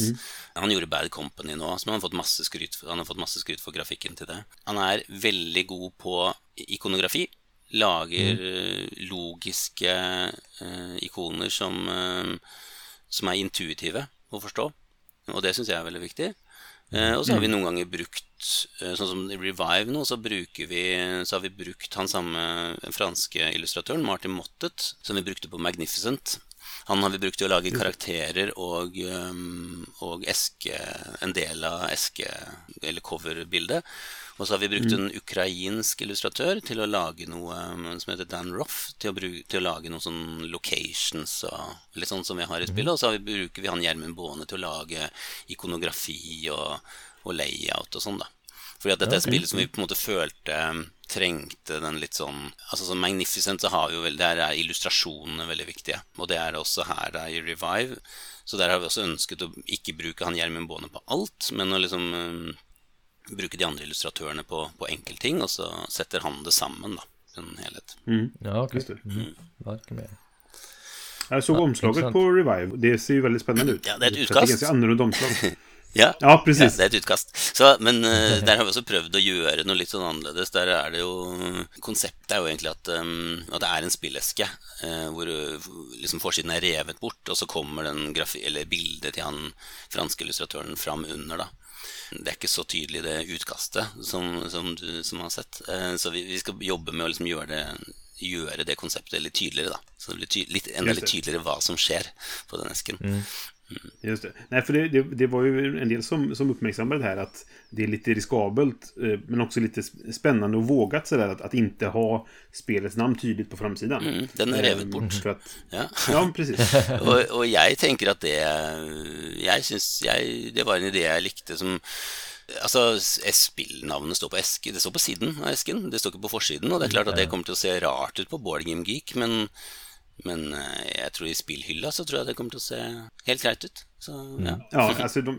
S3: Han gjorde Bad Company nå, som han har fått masse skryt for, han har fått masse skryt for grafikken til det. Han er veldig god på ikonografi. Lager eh, logiske eh, ikoner som, eh, som er intuitive å forstå. Og det syns jeg er veldig viktig. Eh, og så har vi noen ganger brukt eh, Sånn som i Revive nå, så, vi, så har vi brukt han samme franske illustratøren, Martin Mottet, som vi brukte på Magnificent. Han har vi brukt til å lage karakterer og, um, og eske, en del av eske- eller coverbildet. Og så har vi brukt en ukrainsk illustratør til å lage noe um, som heter Dan Roff, til å, bru- til å lage noen sånn locations og litt sånn som vi har i spillet. Og så har vi, bruker vi han Gjermund Baane til å lage ikonografi og, og layout og sånn, da. Fordi at dette er spillet som vi på en måte følte um, trengte den litt sånn Altså som Magnificent så har vi jo vel Der er illustrasjonene veldig viktige. Og det er det også her da i Revive. Så der har vi også ønsket å ikke bruke han Gjermund Baane på alt, men å liksom um, bruke de andre illustratørene på, på enkeltting, og så setter han det sammen, da. En helhet.
S2: Ja, okej.
S1: Just det.
S2: Mm. Med.
S1: Jag såg omslaget
S2: intressant.
S1: på Revive. Det ser ju väldigt spännande ut.
S3: Ja, det är ett
S1: Så
S3: utkast.
S1: Det är ganska annorlunda omslag.
S3: Ja,
S1: Ja, precis.
S3: det er et utkast. Så, men eh, der har vi også prøvd å gjøre noe litt sånn annerledes. Der er det jo Konseptet er jo egentlig at, um, at det er en spilleske eh, hvor uh, liksom forsiden er revet bort, og så kommer den grafi eller bildet til han franske illustratøren fram under, da. Det er ikke så tydelig det utkastet som, som du som har sett. Eh, så vi, vi skal jobbe med å liksom gjøre det gjøre det konseptet litt tydeligere, da. Så det blir enda litt
S1: det.
S3: tydeligere hva som skjer på den esken.
S1: Just det. Nej, för det, det, det var ju en del som, som uppmärksammade det här att det är lite riskabelt eh, men också lite sp- spännande och vågat sådär att, att inte ha spelets namn tydligt på framsidan.
S3: Mm, den är revet
S1: Eh,
S3: bort.
S1: För att,
S3: Ja.
S1: ja, precis.
S3: og, og jeg tenker at det Jeg synes jeg, Det var en idé jeg likte som Altså, s- spillnavnet står på eske, det står på siden av esken, det står ikke på forsiden. Og det er klart at det kommer å se rart ut på Board Game Geek, men, men eh, jeg tror i spillhylla så tror jeg det kommer å se helt greit ut. Så ja.
S1: Ja, alltså de,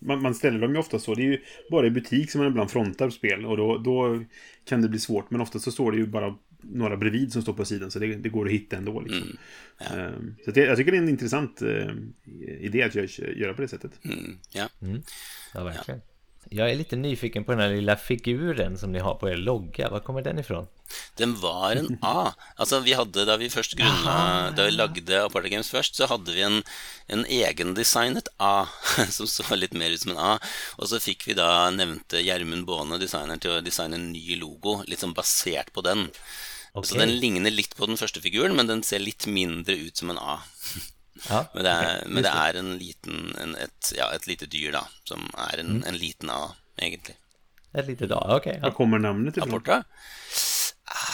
S1: man, man ställer dem ju ofta så. Det är ju bara i butik som man ibland frontar spel och då, då kan det bli svårt. Men ofta så står det ju bara några bredvid som står på sidan så det, det går att hitta ändå. Liksom. Ehm, Så det, jag tycker det är en intressant eh, idé att göra, på det sättet.
S3: Mm, ja.
S2: Ja, verkligen. Jag är lite nyfiken på den här lilla figuren som ni har på er logga. Var kommer den ifrån?
S3: Den var en A. Altså, vi hadde, Da vi først grunna, da vi lagde Apartheid Games først, så hadde vi en, en egendesignet A som så litt mer ut som en A. Og så fikk vi da nevnte Gjermund Baane, designeren, til å designe en ny logo, litt sånn basert på den.
S2: Ok.
S3: Så den ligner litt på den første figuren, men den ser litt mindre ut som en A.
S2: Ja,
S3: Men det er, men det er en liten, en, et, ja, et lite dyr, da, som er en, en liten A, egentlig.
S2: ett litet A. Okej.
S1: Var
S2: ja.
S1: kommer namnet ifrån?
S3: Aporta?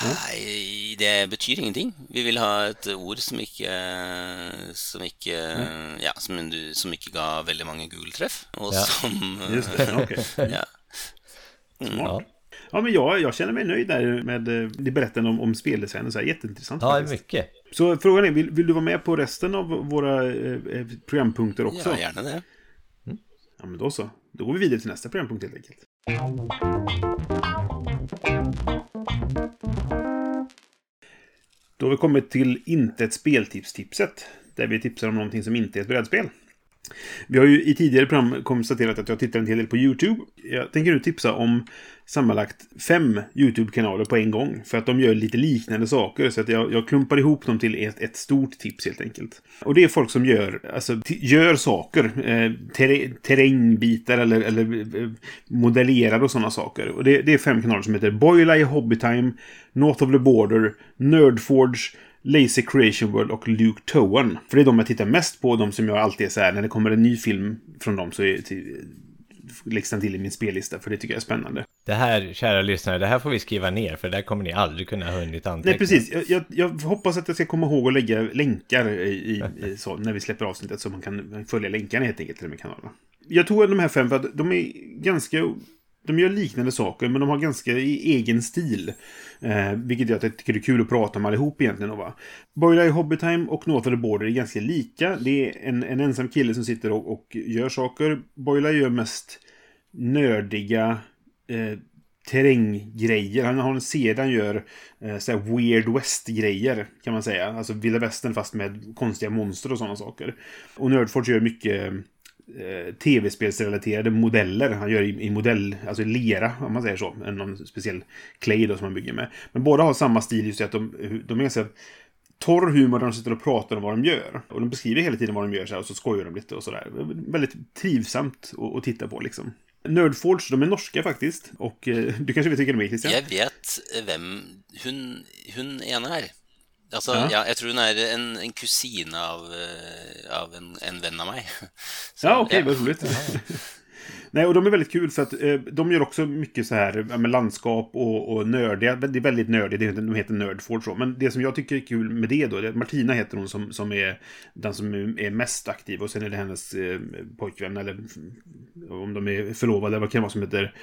S3: Nei, det betyr ingenting. Vi vil ha et ord som ikke Som ikke Ja, som, som ikke ga veldig mange Google-treff, og
S2: Ja.
S3: som
S1: Just det, ja, okej.
S3: ja.
S2: Ja.
S1: Ja, men jag, jag känner mig nöjd där med eh, det berättande om, om speldesignen. Så här, jätteintressant
S2: ja,
S1: faktiskt.
S2: mycket.
S1: Så frågan är, vill, vill du vara med på resten av våra eh, eh, programpunkter också?
S3: ja, gjerne det.
S1: Ja, men då så. Då går vi vidare till nästa programpunkt helt enkelt. Då har vi kommit till inte ett speltips-tipset. Där vi tipsar om någonting som inte är ett brädspel. Vi har ju i tidigare program konstaterat att jag tittar en hel del på YouTube. Jag tänker nu tipsa om sammanlagt fem YouTube-kanaler på en gång. För att de gör lite liknande saker. Så att jag, jag klumpar ihop dem till ett, ett stort tips helt enkelt. Och det är folk som gör, alltså, gör saker. Eh, terrängbitar eller, eller eh, modellerar och sådana saker. Och det, det är fem kanaler som heter Boila i Hobbytime, North of the Border, Nerdforge, Lazy Creation World och Luke Towan. För det är de jag tittar mest på. De som jag alltid är så här, när det kommer en ny film från dem så är till, den till i min spellista. För det tycker jag är spännande.
S2: Det här, kära lyssnare, det här får vi skriva ner för där kommer ni aldrig kunna ha hunnit anteckna.
S1: Nej, precis. Jag, jag, jag hoppas att jag ska komma ihåg att lägga länkar i, i, i så, när vi släpper avsnittet så man kan följa länkarna helt enkelt till de här kanalerna. Jag tog de här fem för att de är ganska... De gör liknande saker, men de har ganska egen stil. Eh, vilket gör att jag tycker det är kul att prata om allihop egentligen. Va? Boyla i Hobbytime och North of the Border är ganska lika. Det är en, en ensam kille som sitter och, och gör saker. Boyla gör mest nördiga eh, terränggrejer. Han har en serie han gör eh, så weird west-grejer kan man säga. Alltså vilda västern fast med konstiga monster och sådana saker. Och Nerdforge gör mycket eh, tv-spelsrelaterade modeller. Han gör i, i modell, alltså i lera om man säger så. Än någon speciell clay då som han bygger med. Men båda har samma stil just i att de, de är ganska torr humor där de sitter och pratar om vad de gör. Och de beskriver hela tiden vad de gör så här, och så skojar de lite och sådär. Väldigt trivsamt att, att titta på liksom. Nerdforge, de är norska faktiskt. Och eh, du kanske vet vilka de är Christian?
S3: Jag vet vem hon, hon ena är. Altså,
S1: Ja.
S3: ja. jeg tror hun er en, en kusine av, eh, av en, en venn av meg. Så,
S1: Ja, okej, vad roligt. Nej, och de är väldigt kul för att eh, de gör också mycket så här ja, med landskap och, och nördiga. Det är väldigt nördigt, de heter Nerdforge så. Men det som jag tycker är kul med det då, det är, Martina heter hon som, som är den som är är mest aktiv. Och sen är det hennes eh, pojkvän, eller om de är förlovade, vad kan det vara som heter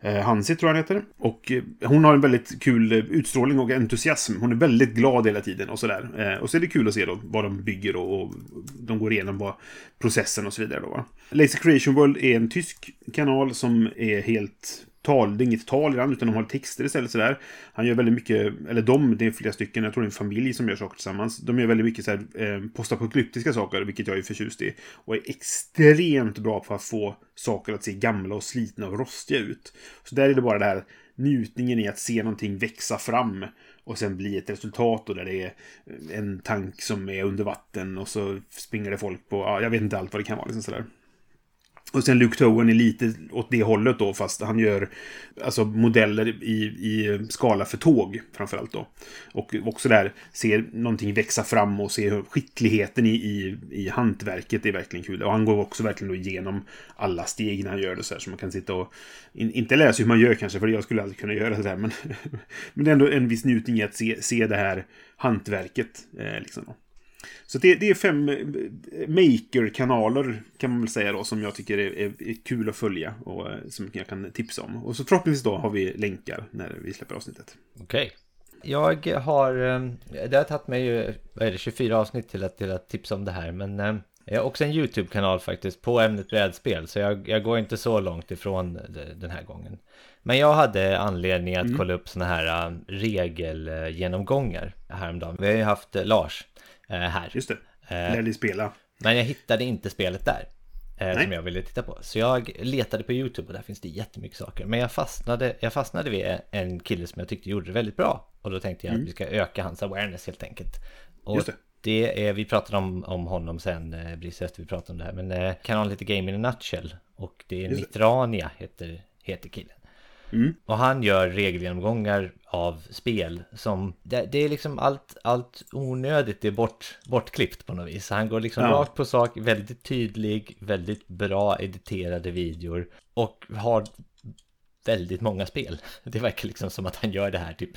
S1: Eh, Hansi tror jag han heter. Och eh, hon har en väldigt kul eh, utstrålning och entusiasm. Hon är väldigt glad hela tiden och sådär. Och så är det kul att se då vad de bygger och, och de går igenom vad processen och så vidare då va. Lazy Creation World är en tysk kanal som är helt tal, det är inget tal i den, utan de har texter istället sådär. Han gör väldigt mycket, eller de, det är flera stycken, jag tror det är en familj som gör saker tillsammans. De gör väldigt mycket så här, eh, postapokalyptiska saker, vilket jag är förtjust i. Och är extremt bra på att få saker att se gamla och slitna och rostiga ut. Så där är det bara det här njutningen i att se någonting växa fram och sen bli ett resultat och där det är en tank som är under vatten och så springer det folk på, ja, jag vet inte allt vad det kan vara liksom sådär. Och sen Luke Towen är lite åt det hållet då, fast han gör alltså modeller i, i skala för tåg framförallt då. Och också där ser någonting växa fram och se hur skickligheten i, i, i hantverket är verkligen kul. Och han går också verkligen då igenom alla steg när han gör det så här, så man kan sitta och in, inte lära sig hur man gör kanske, för jag skulle aldrig kunna göra det här, men, men det är ändå en viss njutning i att se, se det här hantverket. Eh, liksom då. Så det, det är fem eh, maker-kanaler kan man väl säga då som jag tycker är, är, är kul att följa och eh, som jag kan tipsa om. Och så förhoppningsvis då har vi länkar när vi släpper avsnittet.
S2: Okej. Jag har, eh, det har tagit mig ju, vad är det, 24 avsnitt till att, till att tipsa om det här. Men jag har också en YouTube-kanal faktiskt på ämnet brädspel. Så jag, jag går inte så långt ifrån den här gången. Men jag hade anledning att kolla upp sådana här regelgenomgångar häromdagen. Vi har ju haft Lars här.
S1: Just det.
S2: Eh.
S1: Lär dig spela.
S2: Men jag hittade inte spelet där. Eh, som jag ville titta på. Så jag letade på YouTube och där finns det jättemycket saker. Men jag fastnade, jag fastnade vid en kille som jag tyckte gjorde det väldigt bra. Och då tänkte jag att vi ska öka hans awareness helt enkelt. Och
S1: Mm. Just det.
S2: det är, vi pratade om, om honom sen, eh, precis efter vi pratade om det här. Men eh, kanalen heter Game in a Nutshell. Och det är
S1: Just det.
S2: Mitrania heter, heter killen.
S1: Mm.
S2: Och han gör regelgenomgångar av spel som, det, det är liksom allt, allt onödigt är bort, bortklippt på något vis. Han går liksom
S1: Ja.
S2: rakt på sak, väldigt tydlig, väldigt bra editerade videor och har väldigt många spel. Det verkar liksom som att han gör det här typ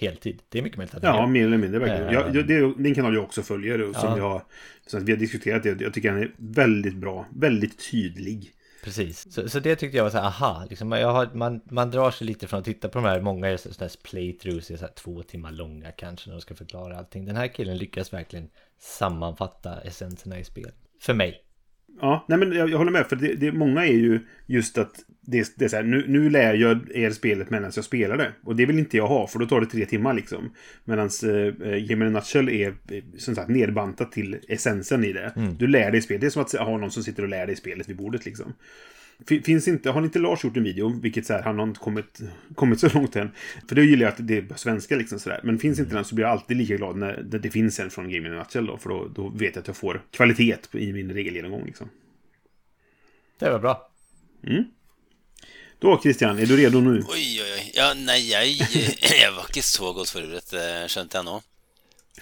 S2: heltid. Det är mycket möjligt att han
S1: Ja,
S2: gör.
S1: mer eller mindre verkligen.
S2: Eh.
S1: Jag, det är är en kanal jag också följer. och Som
S2: Ja.
S1: jag, så vi har diskuterat det. Jag tycker han är väldigt bra. Väldigt tydlig.
S2: Precis, så, så det tyckte jag var så här, aha, liksom, jag har, man, man drar sig lite från att titta på de här, många är sådana här playthroughs, är så här två timmar långa kanske när de ska förklara allting. Den här killen lyckas verkligen sammanfatta essenserna i spel. För mig.
S1: Ja, nej men jag, jag håller med. För det, det, många är ju just att det, det är så här, nu, nu lär jag er spelet medan jag spelar det. Och det vill inte jag ha, för då tar det tre timmar liksom. Medan eh, Game in a Nutshell är eh, som sagt nedbantat till essensen i det. Du lär dig spelet. Det är som att ha någon som sitter och lär dig spelet vid bordet liksom. Fin- Finns inte, har inte Lars gjort en video, vilket så här, han har inte kommit, kommit så långt än. För det gillar jag att det är på svenska liksom sådär. Men finns inte den så blir jag alltid lika glad när det, det finns en från Game Nutshell då. För då, då vet jag att jag får kvalitet i min regelgenomgång liksom.
S2: Det var bra.
S1: Då Christian, är du redo nu?
S3: Oi, oi, oi. Ja, nei, jeg, jeg var ikke så eh, skjønte jeg nå.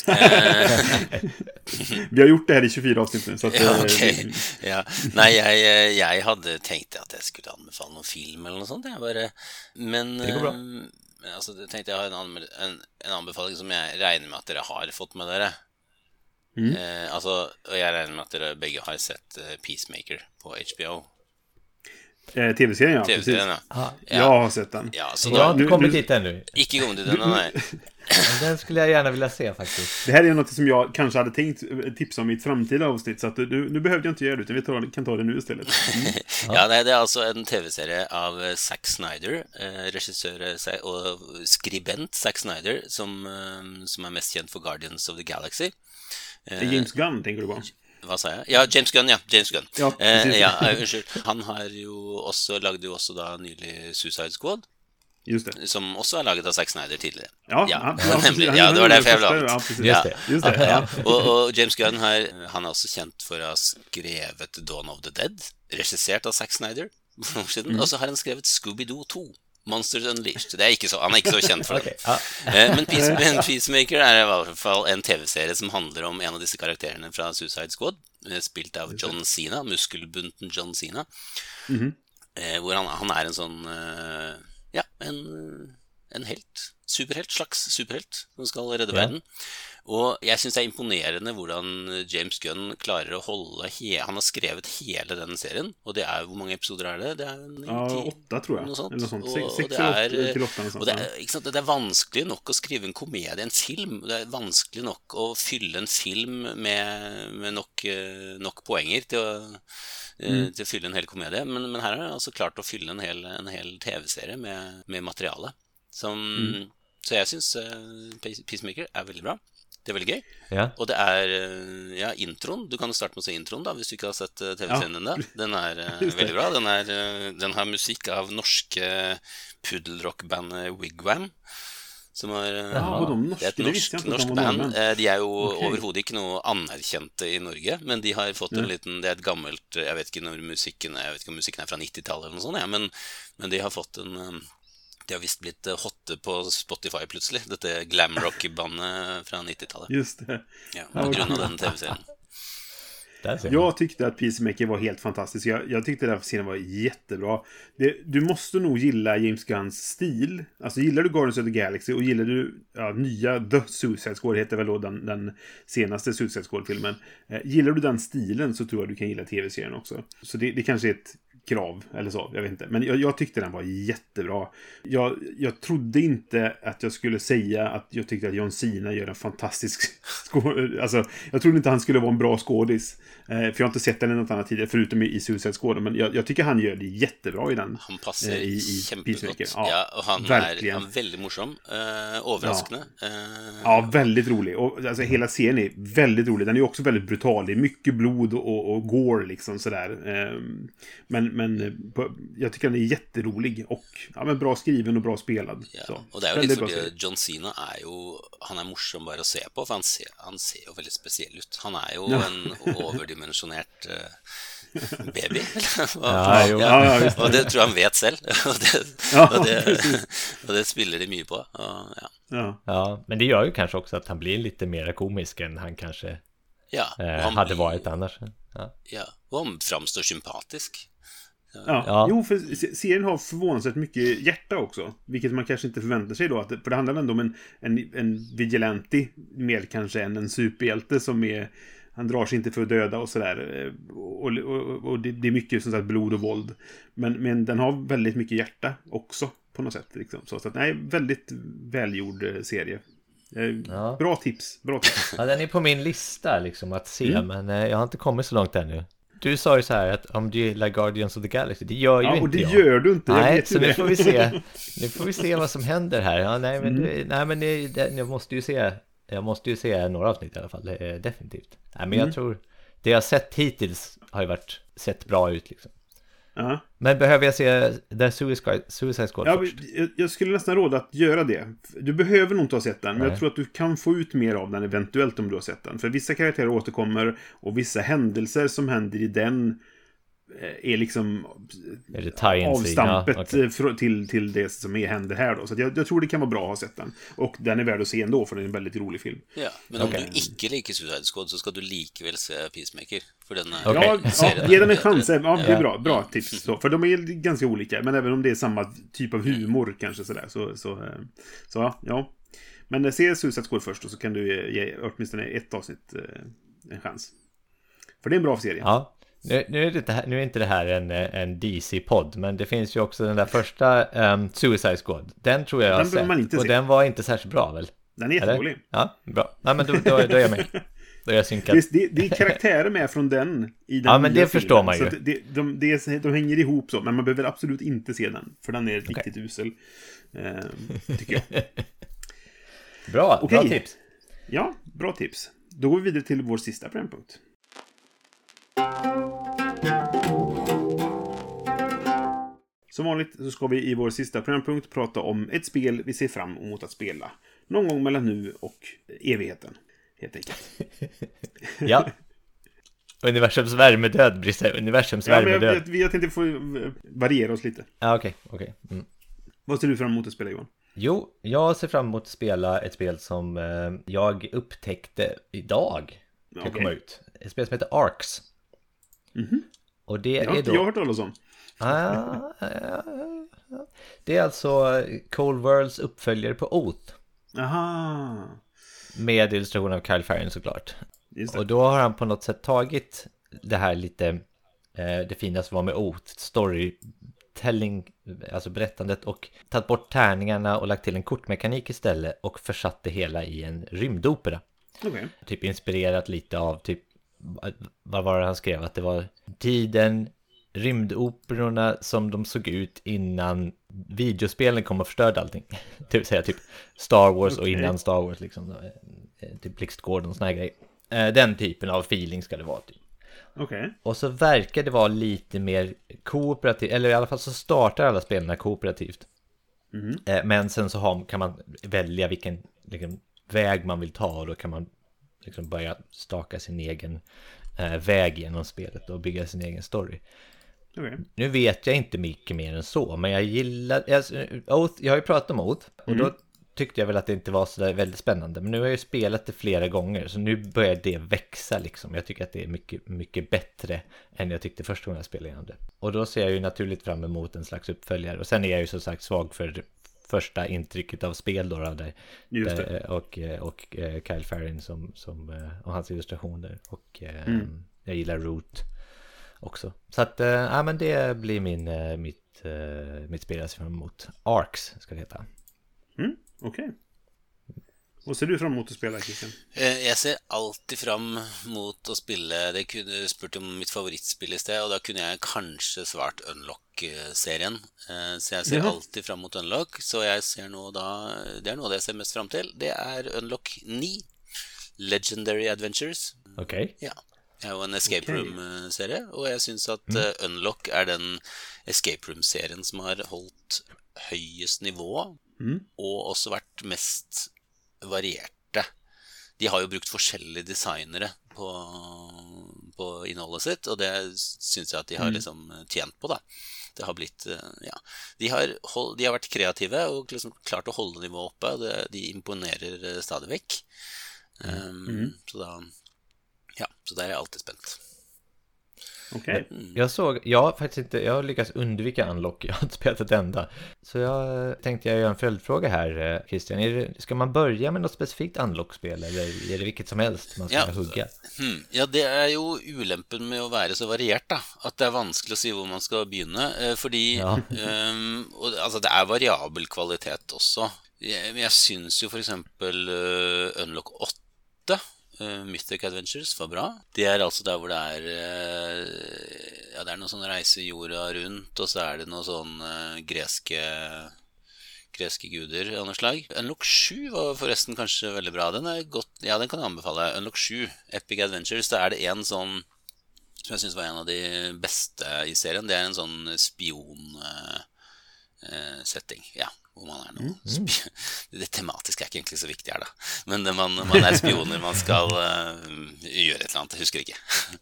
S3: Eh,
S1: Vi har gjort det här i 24 avsnitt nu. Så att,
S3: ja,
S1: eh,
S3: ok. Ja. Nei, jeg, eh, jeg hadde tenkt at jeg skulle anbefale noen film eller noe sånt. Jeg bare Men
S2: Det går bra.
S3: eh, men altså, det tenkte jeg har en, en, en anbefaling som jeg regner med at dere har fått med dere.
S1: Mm.
S3: Eh, altså, og jeg regner med at dere begge har sett Peacemaker på HBO.
S1: Eh, Tv-serien ja, precis.
S3: TV-serien, ja.
S1: Jag har sett den.
S3: Ja, så
S2: jag har inte
S1: nu-
S2: kommit dit ännu.
S3: Ikke kom til den,
S2: skulle jag gärna vilja se faktiskt.
S1: Det här är något som jag kanske hade tänkt eh, tipsa om i ett framtida avsnitt. Så att du, nu behövde jag inte göra det, utan vi tar, kan ta det nu istället.
S3: Ja, nei, det er altså en TV-serie av eh, Zack Snyder, eh, regissør Sa- og skribent Zack Snyder, som, som er mest kjent for Guardians of the Galaxy.
S1: Det är James Gunn, tänker du på?
S3: Hva sa jeg? Ja, James Gunn, ja. James Gunn.
S1: Ja,
S3: eh, ja eh, unnskyld. Han har jo også, lagde jo også da nylig Suicide Squad,
S1: Just det.
S3: som også er laget av Zack Snyder tidligere.
S1: Ja,
S3: ja,
S1: ja,
S3: nemlig.
S1: han-
S3: Ja, det var derfor jeg ville ha
S1: ja.
S2: Just det.
S1: Ja.
S3: og, og James Gunn har, han er også kjent for å ha skrevet Dawn of the Dead, regissert av Zack Snyder, siden. og så har han skrevet Scooby-Doo 2. Monsters Unleashed. Det er ikke så, han er ikke så kjent for det.
S2: Okej, ja.
S3: Eh, Men Peace, men Peacemaker er i hvert fall en TV-serie som handler om en av disse karakterene fra Suicide Squad, eh, spilt av John Cena, muskelbunten John Cena. eh, Hvor han, han er en sånn Ja, en, en helt. Superhelt. Slags superhelt som skal redde
S2: Ja.
S3: verden. Og jeg syns det er imponerende hvordan James Gunn klarer å holde he Han har skrevet hele den serien, og det er Hvor mange episoder er det? Det er ni,
S1: Ja,
S3: ti?
S1: åtta tror jag.
S3: Noe sånt.
S1: Eller något sånt.
S3: Er-
S1: åtta till åtta
S3: og det er, ikke sant? det er vanskelig nok å skrive en komedie, en film. Det er vanskelig nok å fylle en film med, med nok, eh, nok poenger til å, eh, til å fylle en hel komedie. Men, men her har jeg altså klart å fylle en hel, en hel TV-serie med, med materiale. Som, Så jeg syns Peacemaker er veldig bra. Det er veldig gøy.
S2: ja.
S3: Og det er eh, ja, introen. Du kan jo starte med å se introen, da, hvis du ikke har sett eh, TV-serien ennå. Den er eh,
S1: Just det.
S3: veldig bra. Den, er, eh, den har musikk av norske puddelrockbandet Wigwam. Som eh,
S1: Ja, norska,
S3: Det er et
S1: det visste
S3: norsk,
S1: jag inte att de
S3: norsk band. Eh, De er jo
S1: Ok.
S3: overhodet ikke noe anerkjente i Norge, men de har fått en
S1: Ja.
S3: liten Det er et gammelt Jeg vet ikke når musikken er Jeg vet ikke om musikken er fra 90-tallet eller noe sånt, ja, men, men de har fått en eh, De har visst blitt eh, hotte på Spotify plutselig, dette glamrock-bandet fra 90-tallet.
S1: Just det.
S3: Ja, på grunn av den TV-serien.
S1: Jag tyckte att Peacemaker var helt fantastisk. Jag, jag tyckte den scenen var jättebra. Det, du måste nog gilla James Gunns stil. Alltså gillar du Guardians of the Galaxy och gillar du ja, nya The Suicide Squad, heter väl då den, den senaste Suicide Squad-filmen. Eh, gillar du den stilen så tror jag du kan gilla tv-serien också. Så det, det kanske är ett krav. Eller så, jag vet inte. Men jag, jag tyckte den var jättebra. Jag, jag trodde inte att jag skulle säga att jag tyckte att John Cena gör en fantastisk skådis. Alltså, jag trodde inte han skulle vara en bra skådis. Eh, för jag har inte sett den i något annat tidigare, förutom i Suicide Squad. Men jag, jag, tycker han gör det jättebra i den.
S3: Han passar
S1: eh, i, i
S3: kjempegott.
S1: Ja,
S3: ja, och han
S1: verkligen.
S3: är, han är väldigt morsom. Eh, överraskande.
S1: Ja.
S3: Eh,
S1: ja, väldigt rolig. Och alltså, hela serien är väldigt rolig. Den är också väldigt brutal. Det är mycket blod och, och gore liksom sådär. Eh, men men på, jag tycker den är jätterolig och ja, men bra skriven och bra spelad.
S3: Ja,
S1: Så,
S3: och det är ju liksom det,
S1: serie.
S3: John Cena är ju, han är morsom bara att se på, för han ser, han ser ju väldigt speciell ut. Han är ju
S1: Ja.
S3: en överdimensionerad eh, baby.
S2: Ja, jo.
S1: Ja, ja,
S3: och det tror jag han vet själv. och, det,
S1: Ja,
S3: och, det, och det spelar de mycket på. Och, ja.
S1: Ja.
S2: Ja, men det gör ju kanske också att han blir lite mer komisk än han kanske
S3: Ja,
S2: eh,
S3: han
S2: hade varit annars. Ja.
S3: Ja, och han framstår sympatisk.
S1: Ja.
S2: Ja.
S1: Jo, för se- serien har förvånansvärt mycket hjärta också. Vilket man kanske inte förväntar sig då. Att, för det handlar ändå om en, en, en vigilante mer kanske än en superhjälte som är... Han drar sig inte för att döda och sådär. Och, och, och det, det är mycket som sagt blod och våld. Men, men den har väldigt mycket hjärta också. På något sätt. Liksom. Så, så att, nej, väldigt välgjord eh, serie. Eh,
S2: Ja.
S1: Bra tips. Bra tips.
S2: ja, den är på min lista liksom att se,
S1: Mm.
S2: men eh, jag har inte kommit så långt ännu. Du sa ju så här att om du gillar Guardians of the Galaxy, det gör ju
S1: Ja,
S2: inte
S1: och det
S2: jag.
S1: gör du inte. Jag
S2: Nej, så nu
S1: det.
S2: får vi se. Nu får vi se vad som händer här. Ja, nej, men,
S1: Mm.
S2: du, nej, men det, det, jag måste ju se. Jag måste ju se några avsnitt i alla fall, eh, definitivt. Nej, men
S1: Mm.
S2: jag tror det jag sett hittills har ju varit sett bra ut liksom.
S1: Ja.
S2: Men behöver jag se The Suicide, Suicide Squad
S1: Ja,
S2: först?
S1: jag- skulle nästan råda att göra det. Du behöver nog inte ha sett den, men
S2: Nej.
S1: jag tror att du kan få ut mer av den eventuellt om du har sett den. För vissa karaktärer återkommer och vissa händelser som händer i den är liksom
S2: Är det
S1: avstampet
S2: Ja, okej.
S1: eh, till, till det som är händer här då. Så att jag, jag tror det kan vara bra att ha sett den. Och den är värd att se ändå, för det är en väldigt rolig film.
S3: Ja, men om
S2: Okej.
S3: du ikke liker Suicide Squad, så ska du likväl se Peacemaker. För den är...
S2: Okej.
S1: Ja, ja,
S3: serien.
S1: ge den en chans. Ja, det är
S2: Ja.
S1: bra. Bra tips. Så, för de är ganska olika. Men även om det är samma typ av humor kanske sådär. Så, så, eh, så ja, ja. Men eh, se Suicide Squad först och så kan du ge- åtminstone ett avsnitt eh, en chans. För det är en bra serie.
S2: Ja, nu, nu, är det inte, här- nu är inte det här en, en DC-podd, men det finns ju också den där första ehm, Suicide Squad. Den tror jag jag har
S1: Den
S2: sett,
S1: man inte
S2: och
S1: se.
S2: den var inte särskilt bra väl?
S1: Den är jätterolig.
S2: Ja, bra. Nej, men då, då, då är jag med. Då är jag synkad.
S1: Det, det, det är karaktärer med från den i den
S2: Ja, men det förstår man
S1: Så
S2: ju.
S1: att det, de, de, de, hänger ihop så, men man behöver absolut inte se den. För den är riktigt usel. Eh, tycker jag.
S2: Bra, bra
S1: Okej.
S2: tips.
S1: Ja, bra tips. Då går vi vidare till vår sista programpunkt. Som vanligt så ska vi i vår sista programpunkt prata om ett spel vi ser fram emot att spela. Någon gång mellan nu och evigheten. Helt enkelt.
S2: Ja. Universums värmedöd, Brisse. Universums
S1: Ja, men jag,
S2: värmedöd.
S1: jag, jag tänkte få eh, variera oss lite.
S2: Ja, okej, okej. Mm.
S1: Vad ser du fram emot att spela Johan?
S2: Jo, jag ser fram emot att spela ett spel som eh, jag upptäckte idag. Ska
S1: Okej.
S2: komma ut. Ett spel som heter Arcs.
S1: Mhm.
S2: Och det
S1: Det har
S2: är
S1: inte
S2: då...
S1: jag hört talas om.
S2: Ah. Det är alltså Cold Worlds uppföljare på Oath.
S1: Aha.
S2: Med illustration av Kyle Farren såklart. Och då har han på något sätt tagit det här lite, eh, det fina som var med Oath, storytelling, alltså berättandet och tagit bort tärningarna och lagt till en kortmekanik istället och försatt det hela i en rymdopera.
S1: Okej.
S2: Typ inspirerat lite av typ, vad var det han skrev? Att det var tiden, rymdoperorna som de såg ut innan videospelen kom och förstörde allting. Det vill säga typ Star Wars och innan Star Wars liksom. eh, Typ Blixtgården och såna här grejer. Eh, Den typen av feeling ska det vara typ.
S1: Okej.
S2: Och så verkar det vara lite mer kooperativt, eller i alla fall så startar alla spelarna kooperativt. Eh, Men sen så har, kan man välja vilken liksom, väg man vill ta och då kan man liksom börja staka sin egen eh, väg genom spelet och bygga sin egen story.
S1: Okej.
S2: Nu vet jag inte mycket mer än så, men jag gillar, alltså, Oath, jag har ju pratat om Oath och då tyckte jag väl att det inte var så där väldigt spännande. Men nu har jag ju spelat det flera gånger, så nu börjar det växa liksom. Jag tycker att det är mycket, mycket bättre än jag tyckte första gången jag spelade igenom det. Och då ser jag ju naturligt fram emot en slags uppföljare. Och sen är jag ju som sagt svag för första intrycket av spel då, då där,
S1: Just det.
S2: där, och, och eh, Kyle Farrin som, som, eh, och hans illustrationer. Och eh,
S1: Mm.
S2: jag gillar Root. också. Så att, eh, ja men det blir min, eh, mitt, eh, mitt spel jag ser fram emot. Arcs ska det heta.
S1: Mm, Okej. Vad ser du fram emot att spela, Christian?
S3: Eh, Jeg ser alltid fram mot å spille Det kunne spurt om mitt favorittspill i sted, og da kunne jeg kanskje svart Unlock-serien. Eh, Så jeg ser
S1: Ja.
S3: alltid fram mot Unlock. Så jeg ser nå da Det noe av det jeg ser mest fram til. Det er Unlock 9. Legendary Adventures.
S2: Okej.
S3: Ja. Det er jo en escape
S1: Ok.
S3: room-serie, og jeg syns at eh, Unlock er den escape room-serien som har holdt høyest nivå, og også vært mest varierte. De har jo brukt forskjellige designere på, på innholdet sitt, og det syns jeg at de har liksom tjent på, da. Det har blitt eh, Ja. De har, hold, de har vært kreative og liksom klart å holde nivået oppe. Det, de imponerer eh, stadig vekk. Um, Så da Ja, så der er jeg alltid spent.
S1: Okej.
S2: Jag såg, jag har faktiskt inte, jag har lyckats undvika unlock, jag har inte spelat ett enda. Så jag eh, tänkte jag göra en följdfråga här, eh, Christian. Är det, ska man börja med något specifikt unlock-spel eller är det vilket som helst man ska
S3: Ja.
S2: hugga?
S3: Hmm. Ja, det er jo ulempen med å være så variert, da. At det er vanskelig å si hvor man skal begynne. eh, Fordi
S2: Ja.
S3: og, Altså, det er variabel kvalitet. Jeg, men jeg syns jo f.eks. Uh, Unlock 8, Eh, Mythic Adventures, var bra. Det er altså der hvor det er eh, Ja, det er noe sånn reise jorda rundt, og så er det noe sånn eh, greske greske guder av noe slag. Unlock 7 var forresten kanskje veldig bra. Den er godt, ja, den kan jeg anbefale. Unlock 7, Epic Adventures. Da er det en sånn som jeg syns var en av de beste i serien. Det er en sånn spionsetting, eh, eh, ja, hvor man er noe spi Det tematiske er ikke egentlig så viktig her, da. Men man, man er spioner, man skal eh, gjøre et eller annet. Jeg husker ikke.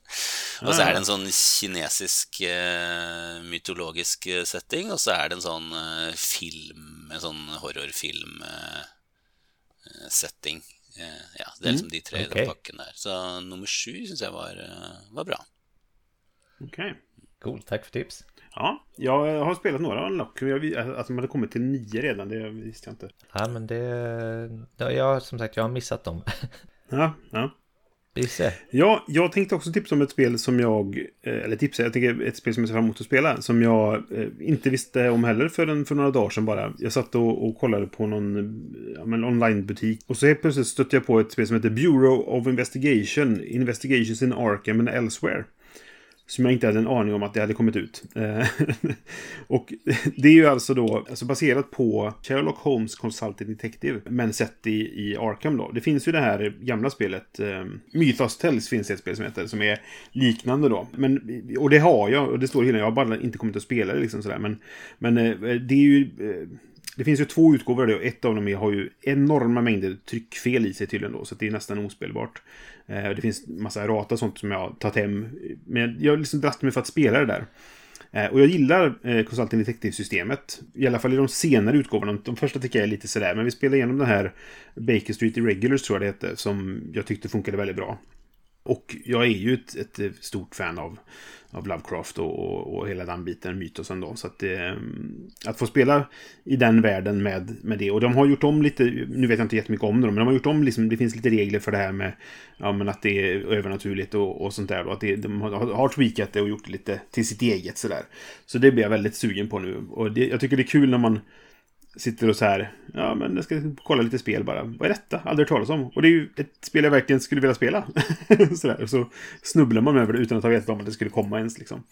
S3: og så er det en sånn kinesisk eh, mytologisk eh, setting, og så er det en sånn eh, film, en sånn horrorfilm setting. Eh, ja, det er liksom de tre i
S2: ok.
S3: den pakken der. Så nummer sju syns jeg var, var bra.
S1: Okej.
S2: Cool, tack för tips.
S1: Ja, jag har spelat några Unlock. Jag, att de hade kommit till nio redan, det visste jag inte.
S2: Ja, men det, ja, jag, som sagt, jag har missat dem.
S1: Ja, ja.
S2: Gisse.
S1: Ja, jag tänkte också tipsa om ett spel som jag, eh, eller tipsa, jag tänker ett spel som jag ser fram emot att spela, som jag eh, inte visste om heller förrän för några dagar sedan bara. Jag satt och, och kollade på någon ja, onlinebutik och så helt plötsligt stötte jag på ett spel som heter Bureau of Investigation, Investigations in Arkham and Elsewhere. Som jag inte hade en aning om att det hade kommit ut. Eh, och det är ju alltså då alltså baserat på Sherlock Holmes Consulted Detective. Men sett i, i Arkham då. Det finns ju det här gamla spelet. um, Mythos Tells finns det ett spel som heter. Som är liknande då. Men, och det har jag. Och det står i hyllan. Jag har bara inte kommit att spela det liksom sådär. Men, men eh, det är ju... Det finns ju två utgåvor av det och ett av dem har ju enorma mängder tryckfel i sig tydligen då. Så det är nästan ospelbart. Eh, det finns massa errata och sånt som jag har tagit hem. Men jag har liksom drast mig för att spela det där. Eh, och jag gillar eh, Consulting Detective-systemet. I alla fall i de senare utgåvorna. De första tycker jag är lite sådär. Men vi spelade igenom den här Baker Street Irregulars tror jag det hette. Som jag tyckte funkade väldigt bra. Och jag är ju ett, ett eh, stort fan av, av Lovecraft och, och, och hela den biten, mytosen då. Så att, eh, att få spela i den världen med, med det. Och de har gjort om lite, nu vet jag inte jättemycket om det, men de har gjort om, liksom, det finns lite regler för det här med ja, men att det är övernaturligt och, och sånt där. Då. Att det, de har, har tweakat det och gjort det lite till sitt eget sådär. Så det blir jag väldigt sugen på nu. Och det, jag tycker det är kul när man sitter och så här, ja men jag ska kolla lite spel bara. Vad är detta? Aldrig hört talas om. Och det är ju ett spel jag verkligen skulle vilja spela. så där. Så snubblar man över det utan att ha vetat om att det skulle komma ens liksom.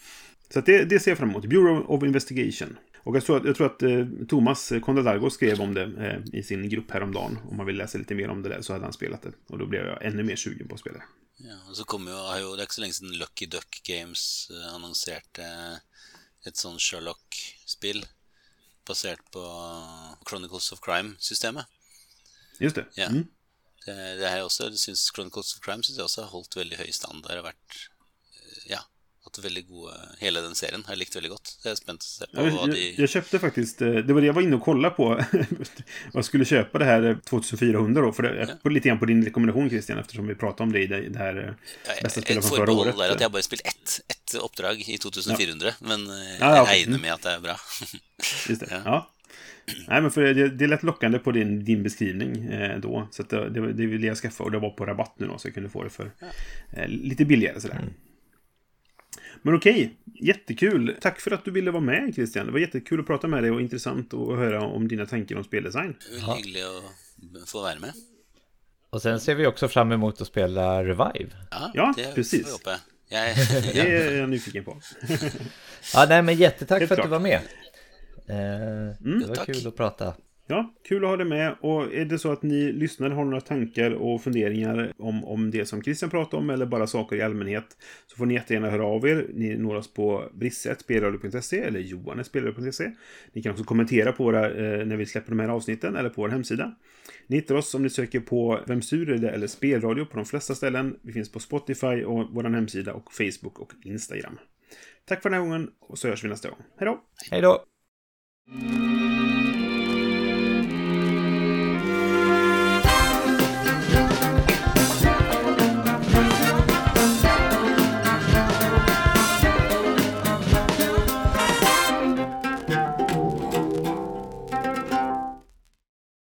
S1: Så att det, det ser jag fram emot. Bureau of Investigation. Och jag tror att, jag tror att eh, Thomas Kondalargo skrev om det eh, i sin grupp häromdagen. Om man vill läsa lite mer om det där så hade han spelat det. Och då blev jag ännu mer sugen på att spela det.
S3: Ja, och så kommer ju, har Det är inte så länge sedan Lucky Duck Games eh, annonserade eh, ett sånt Sherlock-spel basert på Chronicles of Crime-systemet.
S1: Just det.
S3: Ja.
S1: Mm.
S3: Det, det her også, jeg synes Chronicles of Crime synes jeg også har holdt veldig høy standard. vært, eh, ja, hatt veldig gode Hele den serien har jeg likt veldig godt. Så jeg er spent å se på
S1: Jag,
S3: hva
S1: jag,
S3: de
S1: jag köpte faktiskt, eh, det var det jag var inne och kollade på. jag skulle köpa det här eh, 2400 då, för det, på, lite grann på din rekommendation Christian, eftersom vi pratade om det i det, det här eh, bästa
S3: Et
S1: spelet från förra året.
S3: der at jeg bare har spilt ett, ett oppdrag i 2400, men eh,
S1: Ja, ja,
S3: jeg
S1: ok.
S3: regner med at det er bra.
S1: Just det.
S3: Ja.
S1: Ja. Nej, men för det, det lät lockande på din, din beskrivning eh, då. Så att det, det, det ville jag skaffa och det var på rabatt nu då, så jag kunde få det för eh, lite billigare sådär. Men okej, jättekul. Tack för att du ville vara med Christian. Det var jättekul att prata med dig och intressant att höra om dina tankar om speldesign.
S3: Hyggelig å få være med.
S2: Och sen ser vi också fram emot att spela Revive.
S3: Ja,
S1: Ja,
S3: det
S1: precis.
S3: får. Jeg,
S1: Det är jag nyfiken på.
S2: Ja, nej men jättetack
S1: Helt
S2: för att du
S1: klart.
S2: var med. Eh, det var
S3: tack.
S2: kul att prata.
S1: Ja, kul att ha dig med. Och är det så att ni lyssnare har några tankar och funderingar om, om det som Christian pratade om eller bara saker i allmänhet så får ni jättegärna höra av er. Ni når oss på brisset.spelradio.se eller johanespelradio.se. Ni kan också kommentera på våra, eh, när vi släpper de här avsnitten eller på vår hemsida. Ni hittar oss om ni söker på Vemsur eller, eller Spelradio på de flesta ställen. Vi finns på Spotify och vår hemsida och Facebook och Instagram. Tack för den här gången och så hörs vi nästa gång. Hej då!
S2: Hej då!